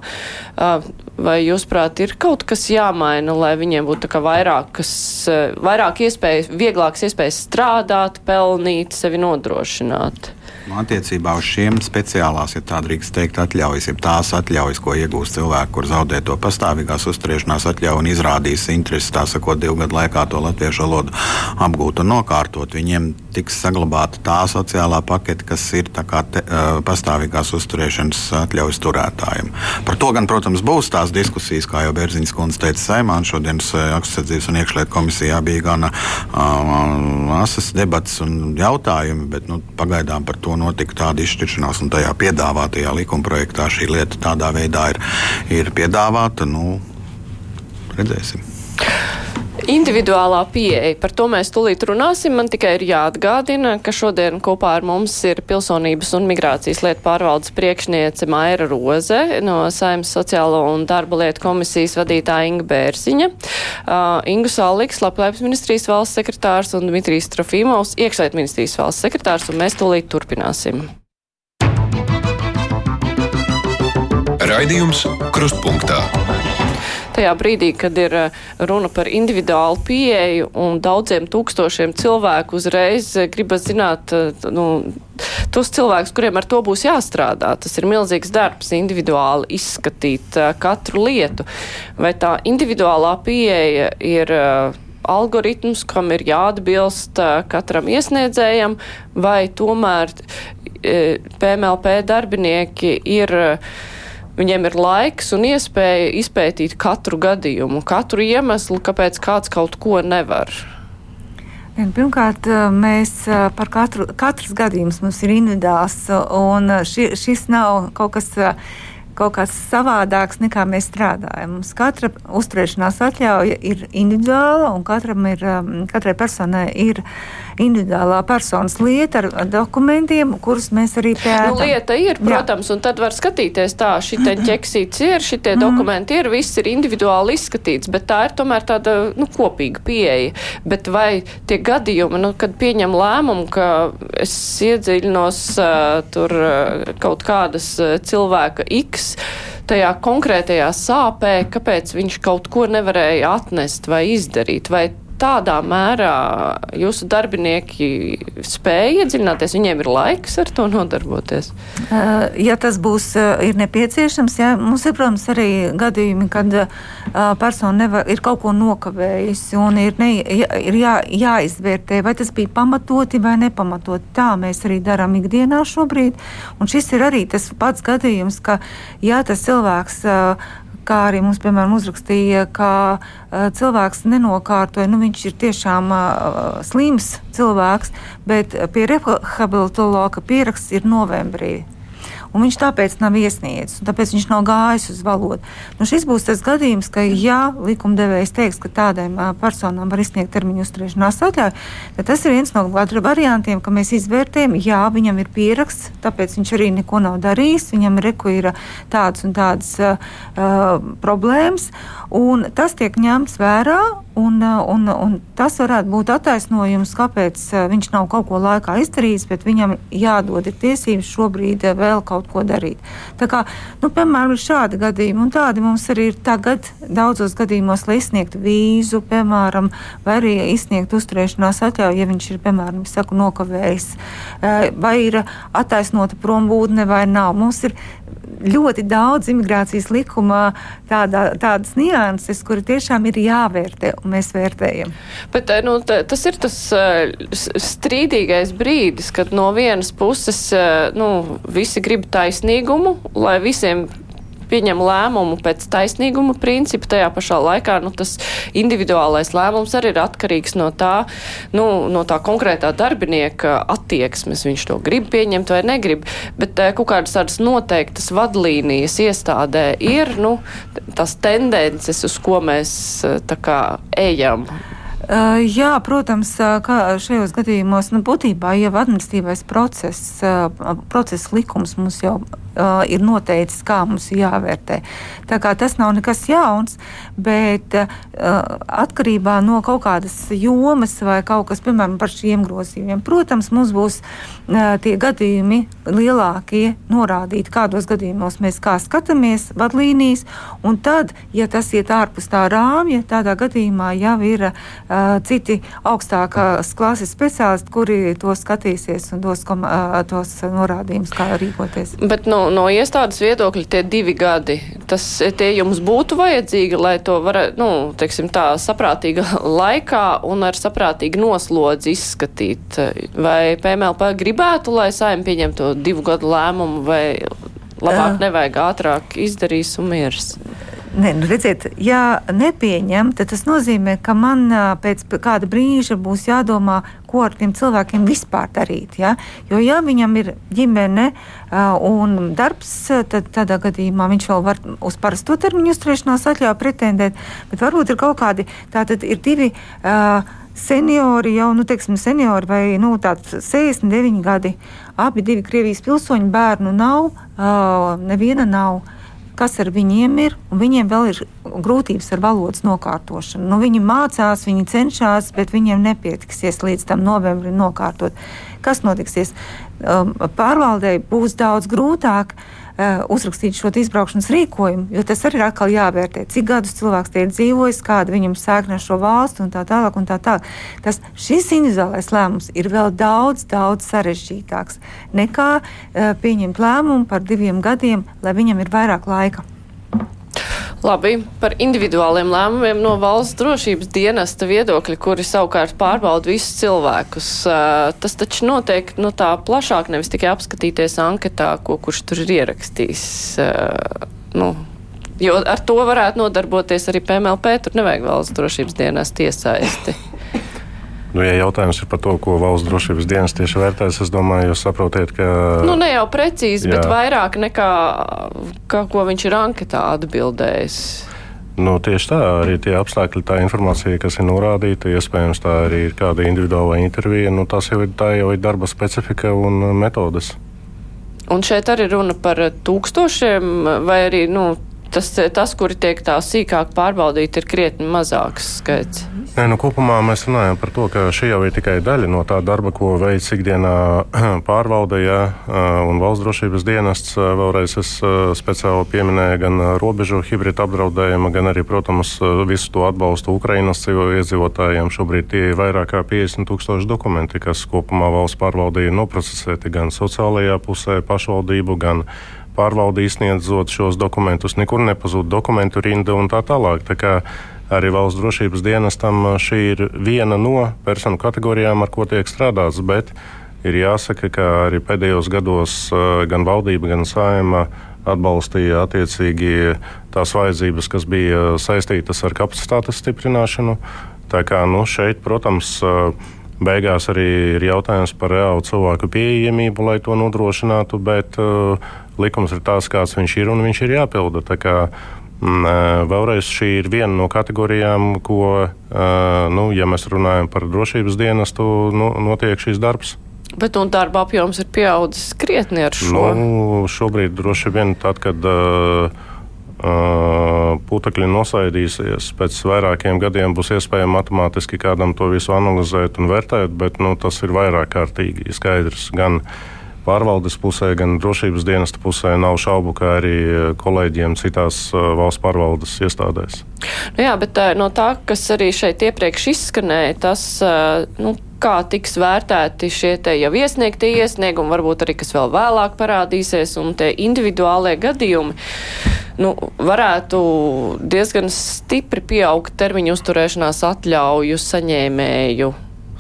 Vai jūs prāt ir kaut kas jāmaina, lai viņiem būtu vairākas, eh, vairāk iespējas, vieglākas iespējas strādāt, pelnīt, sevi nodrošināt? Nu, attiecībā uz šiem speciālās, ja tā drīkst teikt, atļaujas, ja tās atļaujas, ko iegūst cilvēki, kur zaudē to pastāvīgās uzturēšanās atļauju un izrādīs interesi, tā sakot, divu gadu laikā to latviešu valodu apgūt un nokārtot, viņiem tiks saglabāta tā sociālā pakete, kas ir te, pastāvīgās uzturēšanas atļaujas turētājiem. Par to gan, protams, būs tās diskusijas, kā jau Bērziņas kundze teica Saimā, un šodienas augstsatsības un iekšlietu komisijā bija gan asas debats un jautājumi, bet nu, pagaidām par to to notika tāda izšķiršanās, un tajā piedāvātajā likumprojektā šī lieta tādā veidā ir, ir piedāvāta. Nu, redzēsim. Individuālā pieeja, par to mēs tulīt runāsim. Man tikai ir jāatgādina, ka šodien kopā ar mums ir pilsonības un migrācijas lietu pārvaldes priekšniece Maira Roze no Saimnes sociālo un darba lietu komisijas vadītāja Inga Bērziņa, uh, Ingu Saliks, Labklājības ministrijas valsts sekretārs un Dmitrijs Trofīmovs, iekšlietu ministrijas valsts sekretārs, un mēs tulīt turpināsim. Raidījums Krustpunktā tajā brīdī, kad ir eh, runa par individuālu pieeju un daudziem tūkstošiem cilvēku uzreiz eh, gribas zināt, eh, nu, tos cilvēkus, kuriem ar to būs jāstrādā. Tas ir milzīgs darbs individuāli izskatīt katru lietu. Vai tā individuālā pieeja ir algoritms, kam ir jāatbilst katram iesniedzējam, vai tomēr PMLP darbinieki ir Viņiem ir laiks un iespēja izpētīt katru gadījumu, katru iemeslu, kāpēc kāds kaut ko nevar. Pirmkārt, mēs par katru, katrs gadījums mums ir individuāls, un ši, šis nav kaut kas kaut kas savādāks nekā mēs strādājam. Mums katra uzturēšanās atļauja ir individuāla, un katram ir, um, katrai personai ir individuālā personas lieta ar dokumentiem, kurus mēs arī pētām. Nu, lieta ir, protams, Jā. un tad var skatīties tā, šitie ķeksīts ir, šitie mm. dokumenti ir, viss ir individuāli izskatīts, bet tā ir tomēr tāda, nu, kopīga pieeja. Bet vai tie gadījumi, nu, kad pieņem lēmumu, ka es iedziļinos uh, tur uh, kaut kādas uh, cilvēka X, kungs tajā konkrētajā sāpē, kāpēc viņš kaut ko nevarēja atnest vai izdarīt, vai tādā mērā jūsu darbinieki spēja iedziļināties, viņiem ir laiks ar to nodarboties? Ja tas būs nepieciešams, jā, mums ir, protams, arī gadījumi, kad persona nevar, ir kaut ko nokavējusi un ir, ne, ir jā, jāizvērtē, vai tas bija pamatoti vai nepamatoti. Tā mēs arī darām ikdienā šobrīd. Un šis ir arī tas pats gadījums, ka ja tas cilvēks kā arī mums, piemēram, uzrakstīja, ka uh, cilvēks nenokārtoja, nu viņš ir tiešām uh, slims cilvēks, bet pie rehabilitologa pieraksts ir novembrī un viņš tāpēc nav iesniedzis, tāpēc viņš nav gājis uz valodu. Nu, šis būs tas gadījums, ka, ja likumdevējs teiks, ka tādām personām var izsniegt termiņu uzturēšanās atļauju, tad tas ir viens no variantiem, ka mēs izvērtējam, jā, viņam ir pieraksts, tāpēc viņš arī neko nav darījis, viņam reku ir tādas un tādas uh, problēmas, un tas tiek ņemts vērā. Un, un, un tas varētu būt attaisnojums, kāpēc viņš nav kaut ko laikā izdarījis, bet viņam jādod ir tiesības šobrīd vēl kaut ko darīt. Tā kā, nu, piemēram, ir šādi gadījumi, un tādi mums arī ir tagad daudzos gadījumos, lai izsniegtu vīzu, piemēram, vai arī izsniegtu uzturēšanās atļauju, ja viņš ir, piemēram, saku, nokavējis, vai ir attaisnota prombūtne vai nav. Mums ir ļoti daudz imigrācijas likumā tādā, tādas nianses, kuri tiešām ir jāvērtē, un mēs vērtējam. Bet nu, tas ir tas strīdīgais brīdis, kad no vienas puses nu, visi grib taisnīgumu, lai visiem pieņem lēmumu pēc taisnīguma principa, tajā pašā laikā nu, tas individuālais lēmums arī ir atkarīgs no tā, nu, no tā konkrētā darbinieka attieksmes. Viņš to grib pieņemt vai negrib, bet eh, kaut kādas tādas noteiktas vadlīnijas iestādē ir nu, tās tendences, uz ko mēs eh, kā ejam. Uh, jā, protams, kā šajos gadījumos, nu, būtībā jau administratīvais process, procesa likums mums jau uh, ir noteicis, kā mums jāvērtē. Tā kā tas nav nekas jauns, bet uh, atkarībā no kaut kādas jomas vai kaut kas, piemēram, par šiem grozījumiem, protams, mums būs uh, tie gadījumi lielākie norādīti, kādos gadījumos mēs kā skatāmies, vadlīnijas, un tad, ja tas iet ārpus tā rāmja, tādā gadījumā jau ir uh, citi augstākās klases speciālisti, kuri to skatīsies un dos, kom, uh, tos norādījumus, kā rīkoties. Bet, nu, no iestādes viedokļa tie divi gadi, tas tie jums būtu vajadzīgi, lai to varētu, nu, teiksim tā, saprātīga laikā un ar saprātīgu noslodzi izskatīt? Vai PMLP gribētu, lai saim pieņemtu divu gadu lēmumu, vai labāk nevajag ātrāk izdarīs un miers? Ne, nu redziet, ja nepieņem, tad tas nozīmē, ka man pēc kāda brīža būs jādomā, ko ar tiem cilvēkiem vispār darīt. Ja? Jo, ja viņam ir ģimene un darbs, tad tādā gadījumā viņš vēl var uz parasto termiņu uzturēšanās atļauju pretendēt, bet varbūt ir kaut kādi, tātad ir divi. Uh, seniori, jau nu, teiksim, seniori vai nu, 69 gadi. Abi divi Krievijas pilsoņu bērnu nav, uh, neviena nav. Uh, kas ar viņiem ir, un viņiem vēl ir grūtības ar valodas nokārtošanu. Nu, viņi mācās, viņi cenšas, bet viņiem nepietiksies līdz tam novembrim nokārtot. Kas notiksies? Um, pārvaldei būs daudz grūtāk. Uh, uzrakstīt šo izbraukšanas rīkojumu, jo tas arī ir atkal jāvērtē, cik gadus cilvēks tie ir dzīvojis, kāda viņam sēkna šo valstu un tā tālāk. Un tā tālāk. Tas, šis individuālais lēmums ir vēl daudz, daudz sarežģītāks nekā uh, pieņemt lēmumu par diviem gadiem, lai viņam ir vairāk laika. Labi, par individuāliem lēmumiem no valsts drošības dienesta viedokļa, kuri savukārt pārbauda visus cilvēkus. Tas taču notiek no tā plašāk, nevis tikai apskatīties anketā, ko kurš tur ir ierakstījis. Nu, jo ar to varētu nodarboties arī PMLP, tur nevajag valsts drošības dienesta iesaisti. Nu, ja jautājums ir par to, ko valsts drošības dienas tieši vērtēs, es domāju, jūs saprotiet, ka. Nu, ne jau precīzi, jā. bet vairāk nekā kā, ko viņš ir anketā atbildējis. Nu, tieši tā, arī tie apstākļi, tā informācija, kas ir norādīta, iespējams, tā arī ir kāda individuāla intervija. Nu, tas jau ir, jau ir darba specifika un metodes. Un šeit arī runa par tūkstošiem, vai arī nu, tas, tas, kuri tiek tā sīkāk pārbaudīti, ir krietni mazāks skaits. Nē, nu, kopumā mēs runājam par to, ka šī jau ir tikai daļa no tā darba, ko veids ikdienā pārvalde ja, un valsts drošības dienests. Vēlreiz es speciāli pieminēju gan robežu hibrīdu apdraudējumu, gan arī, protams, visu to atbalstu Ukrainas iedzīvotājiem. Šobrīd tie ir vairāk kā 50 tūkstoši dokumenti, kas kopumā valsts pārvaldē ir noprocesēti gan sociālajā pusē, pašvaldību, gan pārvalde izsniedzot šos dokumentus, nekur nepazūd dokumentu rinda un tā tālāk. Tā arī valsts drošības dienestam šī ir viena no personu kategorijām, ar ko tiek strādāts. Bet ir jāsaka, ka arī pēdējos gados gan valdība, gan saima atbalstīja attiecīgi tās vajadzības, kas bija saistītas ar kapacitātes stiprināšanu. Tā kā nu, šeit, protams, beigās arī ir jautājums par reālu cilvēku pieejamību, lai to nodrošinātu, bet uh, likums ir tāds, kāds viņš ir, un viņš ir jāpilda. Mm, vēlreiz šī ir viena no kategorijām, ko, nu, ja mēs runājam par drošības dienestu, nu, notiek šīs darbs. Bet un darba apjoms ir pieaudzis krietni ar šo? Nu, šobrīd droši vien tad, kad uh, uh, putekļi nosaidīsies, pēc vairākiem gadiem būs iespējams matemātiski kādam to visu analizēt un vērtēt, bet nu, tas ir vairāk kārtīgi skaidrs. Gan uh, pārvaldes pusē, gan drošības dienesta pusē nav šaubu, ka arī eh, kolēģiem citās eh, valsts pārvaldes iestādēs. Nu jā, bet eh, no tā, kas arī šeit iepriekš izskanēja, tas, nu, kā tiks vērtēti šie te jau iesniegtie iesniegumi, varbūt arī kas vēl vēlāk parādīsies, un tie individuālie gadījumi. Nu, varētu diezgan stipri pieaugt termiņu uzturēšanās atļauju saņēmēju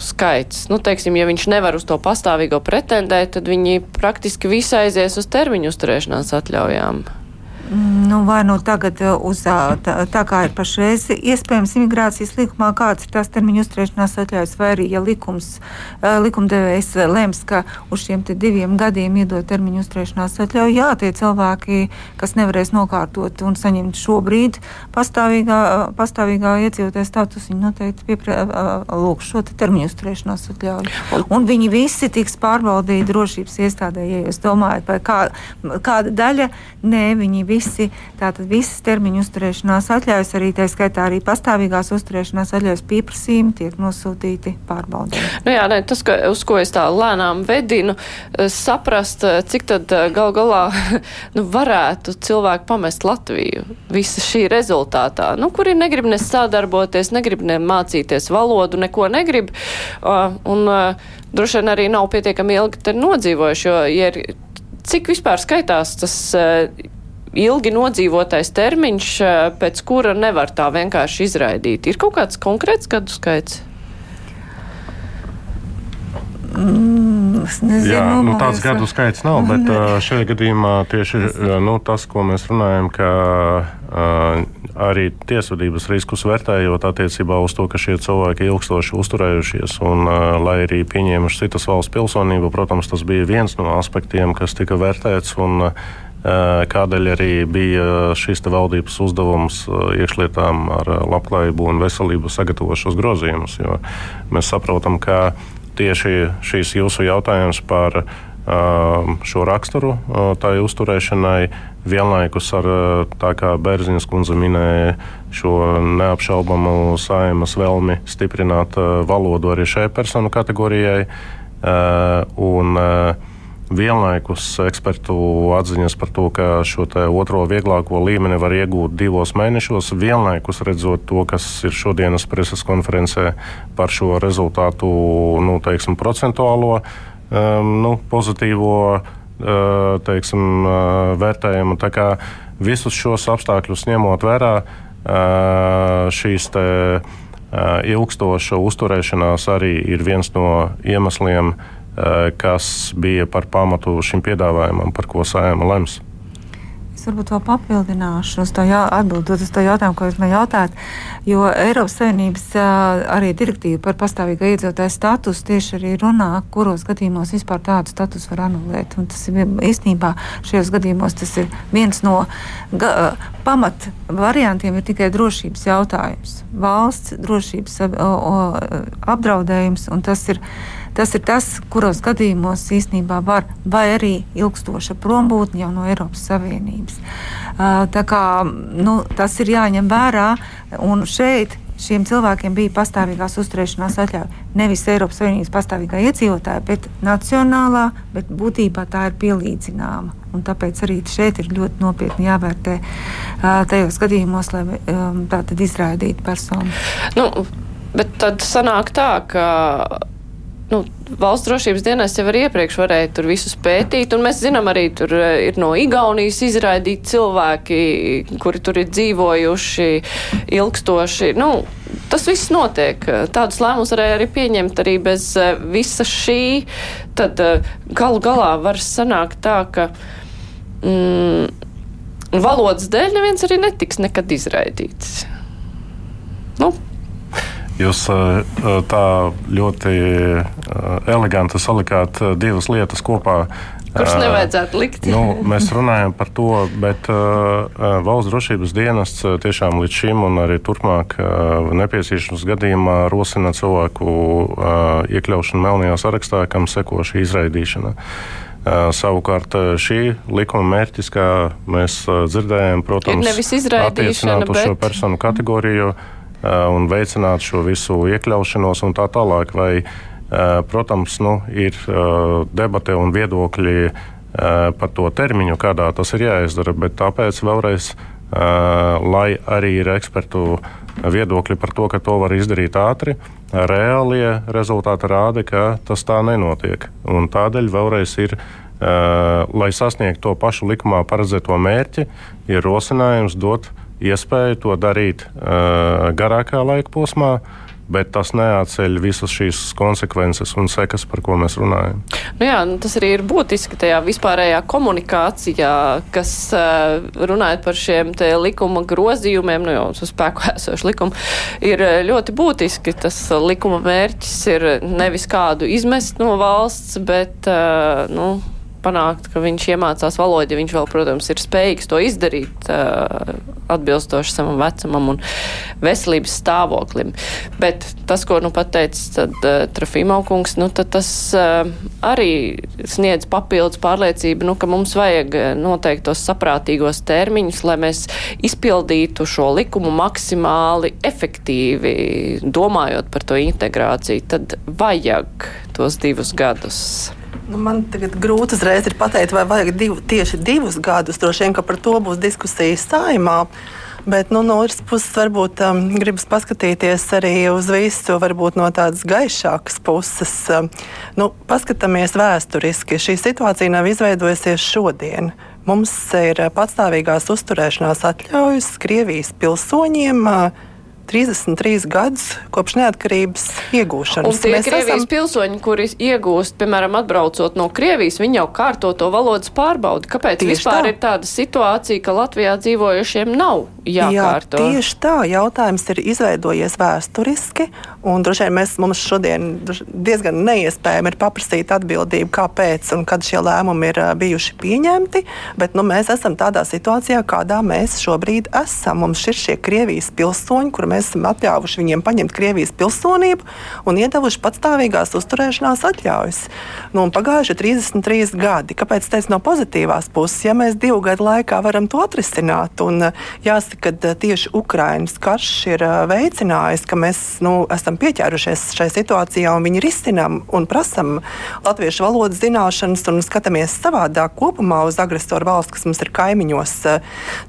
skaits. Nu, teiksim, ja viņš nevar uz to pastāvīgo pretendēt, tad viņi praktiski visi aizies uz termiņu uzturēšanās atļaujām. Nu, vai nu tagad uh, uz tā, tā kā ir pašreiz iespējams imigrācijas likumā, kāds ir tās termiņu uzturēšanās atļaujas, vai arī, ja likums, uh, likumdevējs lems, ka uz šiem diviem gadiem iedot termiņu uzturēšanās atļauju, jā, tie cilvēki, kas nevarēs nokārtot un saņemt šobrīd pastāvīgā, pastāvīgā iedzīvotāja status, viņi noteikti pieprasa uh, lūk šo te termiņu uzturēšanās atļauju. Un viņi visi tiks pārbaudīti drošības iestādē, ja jūs domājat, vai kā, kāda daļa, nē, viņi visi visi, tātad visas termiņu uzturēšanās atļaujas, arī tā skaitā arī pastāvīgās uzturēšanās atļaujas pieprasījumi tiek nosūtīti pārbaudē. Nu jā, ne, tas, ka, uz ko es tā lēnām vedinu, eh, saprast, eh, cik tad eh, gal galā nu, varētu cilvēki pamest Latviju visa šī rezultātā, nu, kuri negrib ne sadarboties, negrib ne mācīties valodu, neko negrib. Uh, un, uh, droši vien arī nav pietiekami ilgi nodzīvojuši, jo, ja ir, cik vispār skaitās tas uh, ilgi nodzīvotais termiņš, eh, pēc kura nevar tā vienkārši izraidīt. Ir kaut kāds konkrēts gadu skaits? Mm, nezinu, Jā, nu, tāds gadu skaits nav, bet uh, šajā gadījumā tieši uh, nu, tas, ko mēs runājam, ka uh, arī tiesvedības riskus vērtējot attiecībā uz to, ka šie cilvēki ilgstoši uzturējušies un lai arī pieņēmuši citas valsts pilsonību, protams, tas bija viens no aspektiem, kas tika vērtēts. Un, Eh, kādēļ arī bija šis valdības uzdevums eh, iekšlietām ar eh, labklājību un veselību sagatavot šos grozījumus. Mēs saprotam, ka tieši šīs jūsu jautājums par šo raksturu tai uzturēšanai vienlaikus ar, tā kā Bērziņas kundze minēja, šo neapšaubamu saimas vēlmi stiprināt valodu arī šai personu kategorijai. Un, uh, Vienlaikus ekspertu atziņas par to, ka šo otro vieglāko līmeni var iegūt divos mēnešos, vienlaikus redzot to, kas ir šodienas preses konferencē par šo rezultātu nu, teiksim, procentuālo um, nu, pozitīvo uh, teiksim, uh, vērtējumu. Visus šos apstākļus ņemot vērā, uh, šīs te, ilgstoša uzturēšanās arī ir viens no iemesliem, kas bija par pamatu šim piedāvājumam, par ko sājama lems. Es varbūt vēl papildināšu, jā, atbildot uz to jautājumu, ko jūs man jautājat. Jo Eiropas Savienības arī direktīva par pastāvīgo iedzīvotāju statusu tieši arī runā, kuros gadījumos vispār tādu statusu var anulēt. Un tas ir īstenībā šajos gadījumos viens no ga, pamat variantiem, ir tikai drošības jautājums. Valsts drošības apdraudējums, un tas ir Tas ir tas, kuros gadījumos īstenībā var, vai arī ilgstoša prombūtne jau no Eiropas Savienības. Tā kā, nu, tas ir jāņem vērā, un šeit šiem cilvēkiem bija pastāvīgās uzturēšanās atļauja. Nevis Eiropas Savienības pastāvīgā iedzīvotāja, bet nacionālā, bet būtībā tā ir pielīdzināma. Un tāpēc arī šeit ir ļoti nopietni jāvērtē tajos gadījumos, lai tā tad izraidītu personu. Nu, bet tad sanāk tā, ka nu, valsts drošības dienas jau iepriekš varēja tur visus pētīt, un mēs zinām arī, tur eh, ir no Igaunijas izraidīti cilvēki, kuri tur ir dzīvojuši ilgstoši. Nu, tas viss notiek. Tādus lēmumus varēja arī pieņemt arī bez eh, visa šī. Tad eh, galu galā var sanākt tā, ka mm, valodas dēļ neviens arī netiks nekad izraidīts. Nu, Jūs tā ļoti eleganti salikāt divas lietas kopā. Kurš nevajadzētu likt? nu, mēs runājam par to, bet uh, valsts drošības dienests tiešām līdz šim un arī turpmāk uh, nepieciešams gadījumā rosina cilvēku uh, iekļaušanu melnajā sarakstā, kam seko šī izraidīšana. Savukārt šī likuma mērķis, kā mēs dzirdējām, protams, ir attiecināt uz bet... šo personu kategoriju. Mm un veicināt šo visu iekļaušanos un tā tālāk. Vai, eh, protams, nu, ir eh, debate un viedokļi par to termiņu, kādā tas ir jāizdara, bet tāpēc vēlreiz, lai arī ir ekspertu viedokļi par to, ka to var izdarīt ātri, reālie rezultāti rāda, ka tas tā nenotiek. Un tādēļ vēlreiz ir lai sasniegtu to pašu likumā paredzēto mērķi, ir rosinājums dot iespēju to darīt uh, garākā laika posmā. Bet tas neatceļ visas šīs konsekvences un sekas, par ko mēs runājam. Nu jā, nu tas arī ir būtiski tajā vispārējā komunikācijā, kas uh, runājot par šiem likuma grozījumiem, nu jau uz spēku esošu likumu, ir ļoti būtiski. Tas likuma mērķis ir nevis kādu izmest no valsts, bet uh, nu, panākt, ka viņš iemācās valodu, ja viņš vēl, protams, ir spējīgs to izdarīt uh, atbilstoši savam vecumam un veselības stāvoklim. Bet tas, ko nu pateicis tad uh, Trafīmau kungs, nu tad tas uh, arī sniedz papildus pārliecību, nu, ka mums vajag noteiktos saprātīgos termiņus, lai mēs izpildītu šo likumu maksimāli efektīvi, domājot par to integrāciju, tad vajag tos divus gadus. Nu, man tagad grūti uzreiz pateikt, vai vajag divu, tieši divus gadus. Droši vien, ka par to būs diskusijas saimā. Bet nu, no otras puses, varbūt um, gribas paskatīties arī uz visu no tādas gaišākas puses. Um, nu, paskatāmies vēsturiski. Šī situācija nav izveidojusies šodien. Mums ir patstāvīgās uzturēšanās atļaujas Krievijas pilsoņiem. Uh, 33 gadus kopš neatkarības iegūšanas. Un tie Mēs Krievijas esam... pilsoņi, kuri iegūst, piemēram, atbraucot no Krievijas, viņi jau kārto to valodas pārbaudi. Kāpēc tieši vispār tā. ir tāda situācija, ka Latvijā dzīvojušiem nav jākārto? Jā, tieši tā. Jautājums ir izveidojies vēsturiski, un droši vien mēs, mums šodien diezgan neiespējami ir paprasīt atbildību, kāpēc un kad šie lēmumi ir bijuši pieņemti, bet nu, mēs esam tādā situācijā, kādā mēs šobrīd esam. Mums ir šie Krievijas pilsoņi, kur mēs esam atļāvuši viņiem paņemt Krievijas pilsonību un iedevuši patstāvīgās uzturēšanās atļaujas. Nu, pagājuši 33 gadi. Kāpēc tas no pozitīvās puses? Ja mēs divu gadu laikā varam to atrisināt, un jāsaka, ka tieši Ukraiņas karš ir veicinājis, ka mēs nu, esam pieķērušies šai situācijā un viņi risinām un prasam latviešu valodas zināšanas un skatāmies savādāk kopumā uz agresoru valsts, kas mums ir kaimiņos,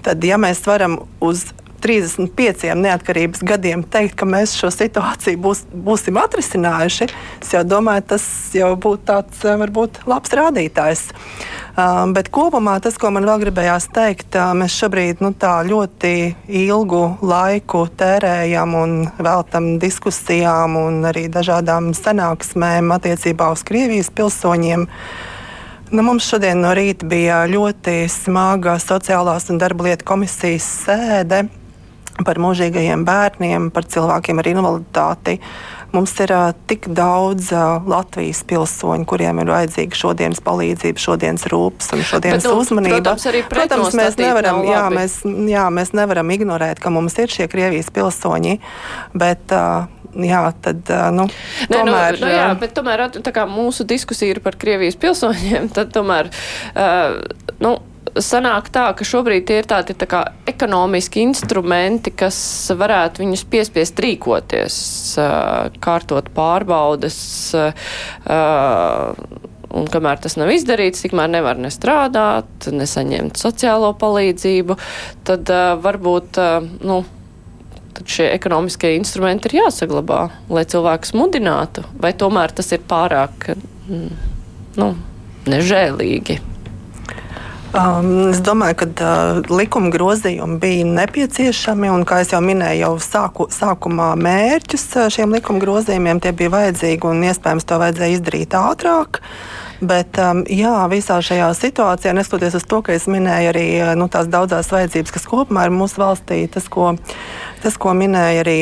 tad, ja mēs varam uz 35 neatkarības gadiem teikt, ka mēs šo situāciju būs, būsim atrisinājuši, es jau domāju, tas jau būtu tāds eh, varbūt labs rādītājs. Uh, bet kopumā tas, ko man vēl gribējās teikt, uh, mēs šobrīd nu, ļoti ilgu laiku tērējam un veltam diskusijām un arī dažādām sanāksmēm attiecībā uz Krievijas pilsoņiem. Nu, mums šodien no rīta bija ļoti smaga sociālās un darba lietu komisijas sēde par mūžīgajiem bērniem, par cilvēkiem ar invaliditāti. Mums ir uh, tik daudz uh, Latvijas pilsoņu, kuriem ir vajadzīga šodienas palīdzība, šodienas rūpes un šodienas Bet, nu, uzmanība. protams, arī protams, mēs nevaram, jā, mēs, jā, mēs nevaram ignorēt, ka mums ir šie Krievijas pilsoņi, bet uh, jā, tad nu, Nē, tomēr. nu, nu, jā, bet tomēr tā kā mūsu diskusija ir par Krievijas pilsoņiem, tad tomēr. Uh, nu, Sanāk tā, ka šobrīd tie ir tādi tā kā ekonomiski instrumenti, kas varētu viņus piespiest rīkoties, kārtot pārbaudes, un kamēr tas nav izdarīts, tikmēr nevar ne strādāt, nesaņemt sociālo palīdzību, tad uh, varbūt, uh, nu, tad šie ekonomiskie instrumenti ir jāsaglabā, lai cilvēkus mudinātu, vai tomēr tas ir pārāk mm, nu, nežēlīgi. Um, es domāju, ka uh, likuma grozījumi bija nepieciešami. Un, kā jau minēju, jau sāku, sākumā mērķus uh, šiem likuma grozījumiem bija vajadzīgi un iespējams to vajadzēja izdarīt ātrāk. Bet um, jā, visā šajā situācijā, neskatoties uz to, ka es minēju arī uh, nu, tās daudzās vajadzības, kas kopumā ir mūsu valstī, tas, ko, tas, ko minēja arī.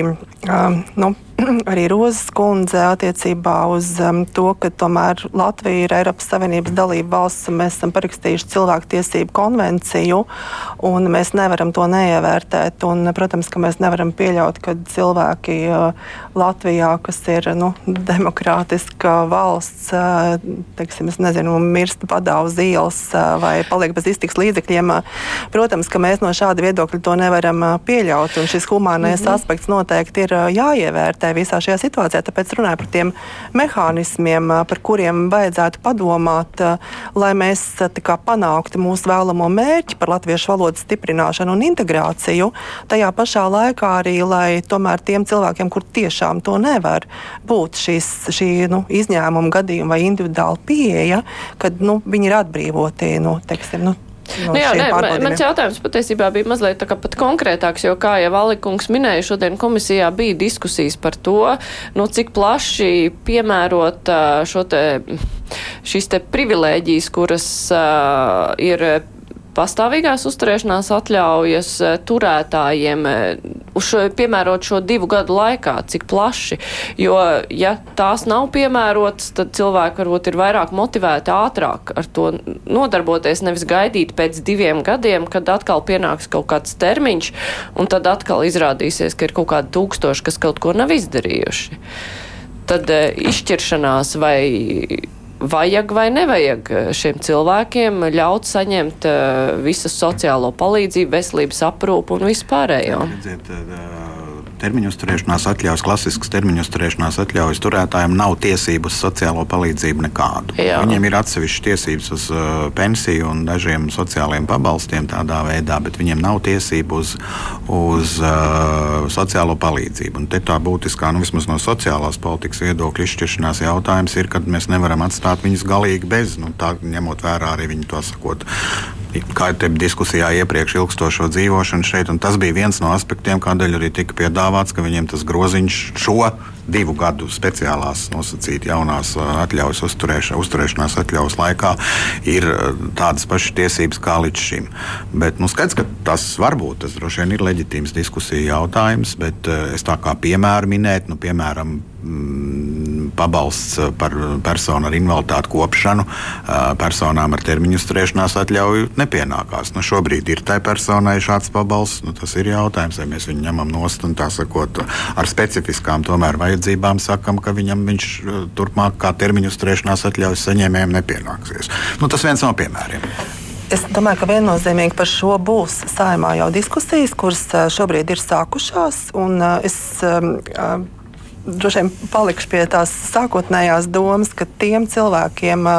Um, nu, arī Rozes kundze attiecībā uz um, to, ka tomēr Latvija ir Eiropas Savienības dalība valsts un mēs esam parakstījuši cilvēktiesību konvenciju un mēs nevaram to neievērtēt. Un, protams, ka mēs nevaram pieļaut, ka cilvēki uh, Latvijā, kas ir nu, demokrātiska valsts, uh, teiksim, nezinu, mirst padā uz ielas uh, vai paliek bez iztiks līdzekļiem, uh, protams, ka mēs no šāda viedokļa to nevaram uh, pieļaut. Un šis humānais mm -hmm. aspekts noteikti ir jāievērtē visā šajā situācijā. Tāpēc runāju par tiem mehānismiem, par kuriem vajadzētu padomāt, lai mēs kā, panāktu mūsu vēlamo mērķi par latviešu valodas stiprināšanu un integrāciju. Tajā pašā laikā arī, lai tomēr tiem cilvēkiem, kur tiešām to nevar būt, šīs, šī nu, izņēmuma gadījuma vai individuāla pieeja, kad nu, viņi ir atbrīvoti. Nu, teiksim, nu, No Nu jā, šiem nē, mans jautājums patiesībā bija mazliet tā kā pat konkrētāks, jo, kā jau Alikungs minēja, šodien komisijā bija diskusijas par to, nu, cik plaši piemērot šo te, šīs te privilēģijas, kuras uh, ir pastāvīgās uzturēšanās atļaujas eh, turētājiem eh, uz šo, piemērot šo divu gadu laikā, cik plaši. Jo, ja tās nav piemērotas, tad cilvēki varbūt ir vairāk motivēti ātrāk ar to nodarboties, nevis gaidīt pēc diviem gadiem, kad atkal pienāks kaut kāds termiņš, un tad atkal izrādīsies, ka ir kaut kādi tūkstoši, kas kaut ko nav izdarījuši. Tad eh, izšķiršanās vai vajag vai nevajag šiem cilvēkiem ļaut saņemt uh, visu sociālo palīdzību, veselības aprūpu un vispārējo. Redziet, eh, Termiņu uzturēšanās atļaujas, klasiskas termiņu uzturēšanās atļaujas turētājiem nav tiesību uz sociālo palīdzību nekādu. Jā. Viņiem ir atsevišķas tiesības uz uh, pensiju un dažiem sociāliem pabalstiem tādā veidā, bet viņiem nav tiesību uz, uz uh, sociālo palīdzību. Un te tā būtiskā, nu, vismaz no sociālās politikas viedokļa izšķiršanās jautājums ir, kad mēs nevaram atstāt viņus galīgi bez, nu, tā ņemot vērā arī viņu to sakot. Kā te diskusijā iepriekš ilgstošo dzīvošanu šeit, un tas bija viens no aspektiem, kādēļ arī tika piedāvāts, ka viņiem tas groziņš šo divu gadu speciālās nosacīt jaunās ā, atļaujas uzturēša, uzturēšanās atļaujas laikā ir ā, tādas pašas tiesības kā līdz šim. Bet, nu, skaidrs, ka tas var būt, tas droši vien ir leģitīms diskusija jautājums, bet ā, es tā kā piemēru minēt, nu, piemēram, mm, pabalsts par personu ar invaliditāti kopšanu ā, personām ar termiņu uzturēšanās atļauju nepienākās. Nu, šobrīd ir tai personai šāds pabalsts. Nu, tas ir jautājums, vai mēs viņu ņemam nost un tā sakot, ar specifiskām tomēr vajadzībām sakam, ka viņam viņš turpmāk kā termiņu uzturēšanās atļaujas saņēmējiem nepienāksies. Nu, tas viens no piemēriem. Es domāju, ka viennozīmīgi par šo būs saimā jau diskusijas, kuras šobrīd ir sākušās. Es droši vien palikšu pie tās sākotnējās domas, ka tiem cilvēkiem, ā,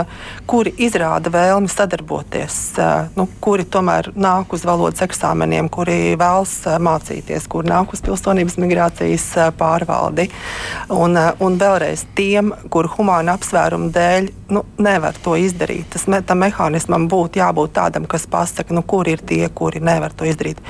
kuri izrāda vēlmi sadarboties, ā, nu, kuri tomēr nāk uz valodas eksāmeniem, kuri vēlas ā, mācīties, kuri nāk uz pilsonības migrācijas pārvaldi, un, un vēlreiz tiem, kur humāna apsvērumu dēļ nu, nevar to izdarīt. Tas me, mehānismam būtu jābūt tādam, kas pasaka, nu, kur ir tie, kuri nevar to izdarīt.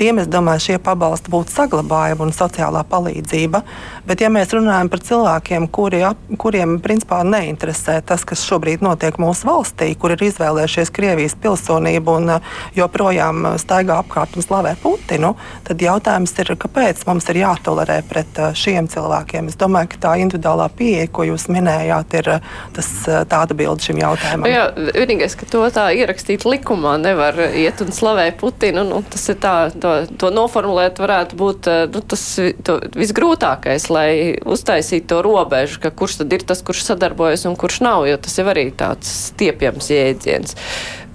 Tiem, es domāju, šie pabalsti būtu saglabājami un sociālā palīdzība. Bet, ja mēs mēs runājam par cilvēkiem, kuri, ap, kuriem principā neinteresē tas, kas šobrīd notiek mūsu valstī, kur ir izvēlējušies Krievijas pilsonību un uh, joprojām staigā apkārt un slavē Putinu, tad jautājums ir, kāpēc mums ir jātolerē pret uh, šiem cilvēkiem. Es domāju, ka tā individuālā pieeja, ko jūs minējāt, ir uh, tas, tā atbilde šim jautājumam. Jā, vienīgais, ka to tā ierakstīt likumā nevar iet un slavēt Putinu. Nu, tas ir tā, to, to noformulēt varētu būt nu, tas visgrūtākais, lai uztaisītu to robežu, ka kurš tad ir tas, kurš sadarbojas un kurš nav, jo tas jau arī tāds stiepjams jēdziens.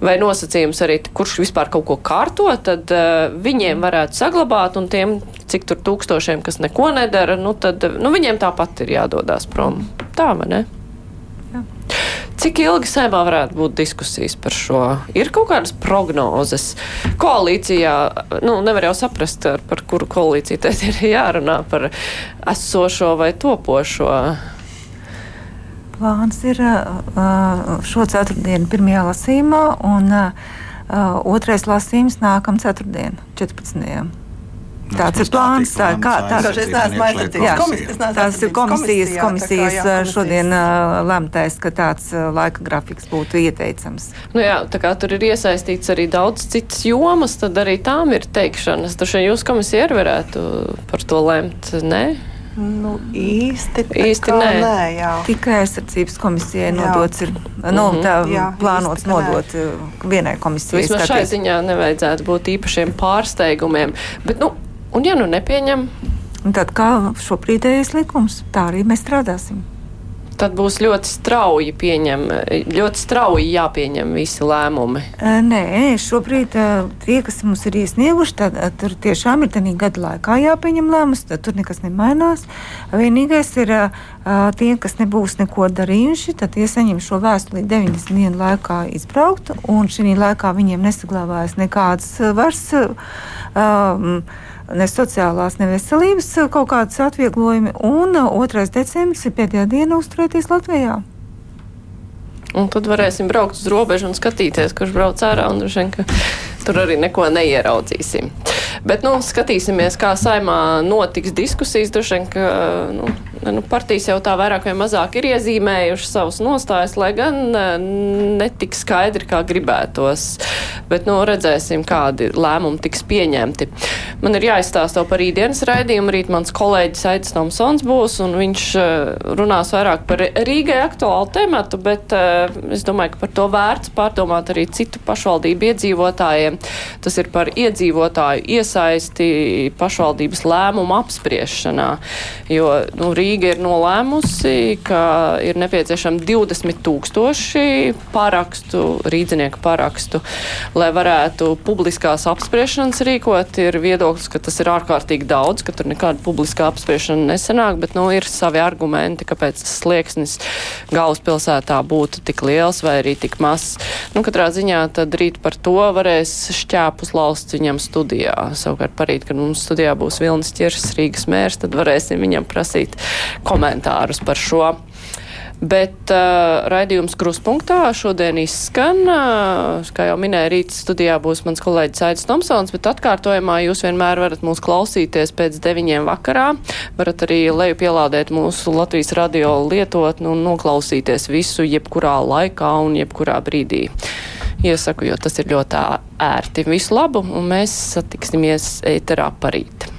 Vai nosacījums arī, kurš vispār kaut ko kārto, tad uh, viņiem varētu saglabāt, un tiem, cik tur tūkstošiem, kas neko nedara, nu, tad nu, viņiem tāpat ir jādodas prom. Tā, vai ne? Cik ilgi saimā varētu būt diskusijas par šo? Ir kaut kādas prognozes. Koalīcijā, nu, nevar jau saprast, par kuru koalīciju te ir jārunā par esošo vai topošo. Plāns ir šo ceturtdienu pirmajā lasījumā, un otrais lasījums nākamā ceturtdiena, 14. Tāds ir plāns. Tā, kā, tā, tā, jā, tas ir komisijas, komisijas jā, šodien uh, lemtais, ka tāds uh, laika grafiks būtu ieteicams. Nu jā, tā kā tur ir iesaistīts arī daudz citas jomas, tad arī tām ir teikšanas. Taču jūs komisija arī varētu par to lemt, ne? Nu, īsti īsti nē. nē jā. Tikai aizsardzības komisijai nodots ir nu, mm -hmm. tā, jā, plānots nodot nē. vienai komisijai. Vismaz šai ziņā nevajadzētu būt īpašiem pārsteigumiem. Bet, nu, Un, ja nu nepieņem, un tad kā šobrīdējais likums, tā arī mēs strādāsim. Tad būs ļoti strauji pieņem, ļoti strauji jāpieņem visi lēmumi. Nē, šobrīd tie, kas mums ir iesnieguši, tad tur tiešām ir tādā gada laikā jāpieņem lēmums, tad tur nekas nemainās. Vienīgais ir tie, kas nebūs neko darījuši, tad tie saņem šo vēstuli 90 dienu laikā izbraukt, un šī laikā viņiem nesaglabājas nekādas vairs. Um, ne sociālās, ne veselības eh, kaut kādas atvieglojumi, un 2. Eh, decembris ir pēdējā diena uzturēties Latvijā. Un tad varēsim braukt uz robežu un skatīties, kurš brauc ārā, un droši vien, ka tur arī neko neieraudzīsim. Bet, nu, skatīsimies, kā saimā notiks diskusijas. Droši vien, ka nu, nu, partijas jau tā vairāk vai mazāk ir iezīmējušas savus nostājus, lai gan netik skaidri, kā gribētos. Bet, nu, redzēsim, kādi lēmumi tiks pieņemti. Man ir jāizstāsta par rītdienas raidījumu. Rīt mans kolēģis Aits Tomsons būs, un viņš runās vairāk par Rīgai aktuālu tematu, bet es domāju, ka par to vērts pārdomāt arī citu pašvaldību iedzīvotājiem. Tas ir par iedzīvotāju iesaisti pašvaldības lēmumu apspriešanā, jo nu, Rīga ir nolēmusi, ka ir nepieciešami 20 tūkstoši parakstu, rīdzinieku parakstu, lai varētu publiskās apspriešanas rīkot. Ir viedoklis, ka tas ir ārkārtīgi daudz, ka tur nekāda publiskā apspriešana nesenāk, bet nu, ir savi argumenti, kāpēc tas slieksnis galvaspilsētā būtu tik liels vai arī tik mazs. Nu, katrā ziņā tad rīt par to varēs šķēpus lausts viņam studijā. Savukārt parīt, kad mums studijā būs Vilnis Čirs, Rīgas mērs, tad varēsim viņam prasīt komentārus par šo. Bet uh, raidījums kruspunktā šodien izskan. Uh, kā jau minēju, rīt studijā būs mans kolēģis Aits Tomsons, bet atkārtojumā jūs vienmēr varat mūs klausīties pēc deviņiem vakarā. Varat arī leju pielādēt mūsu Latvijas radio lietotni un noklausīties visu jebkurā laikā un jebkurā brīdī. Iesaku, jo tas ir ļoti ērti. Visu labu, un mēs satiksimies ēterā parīt.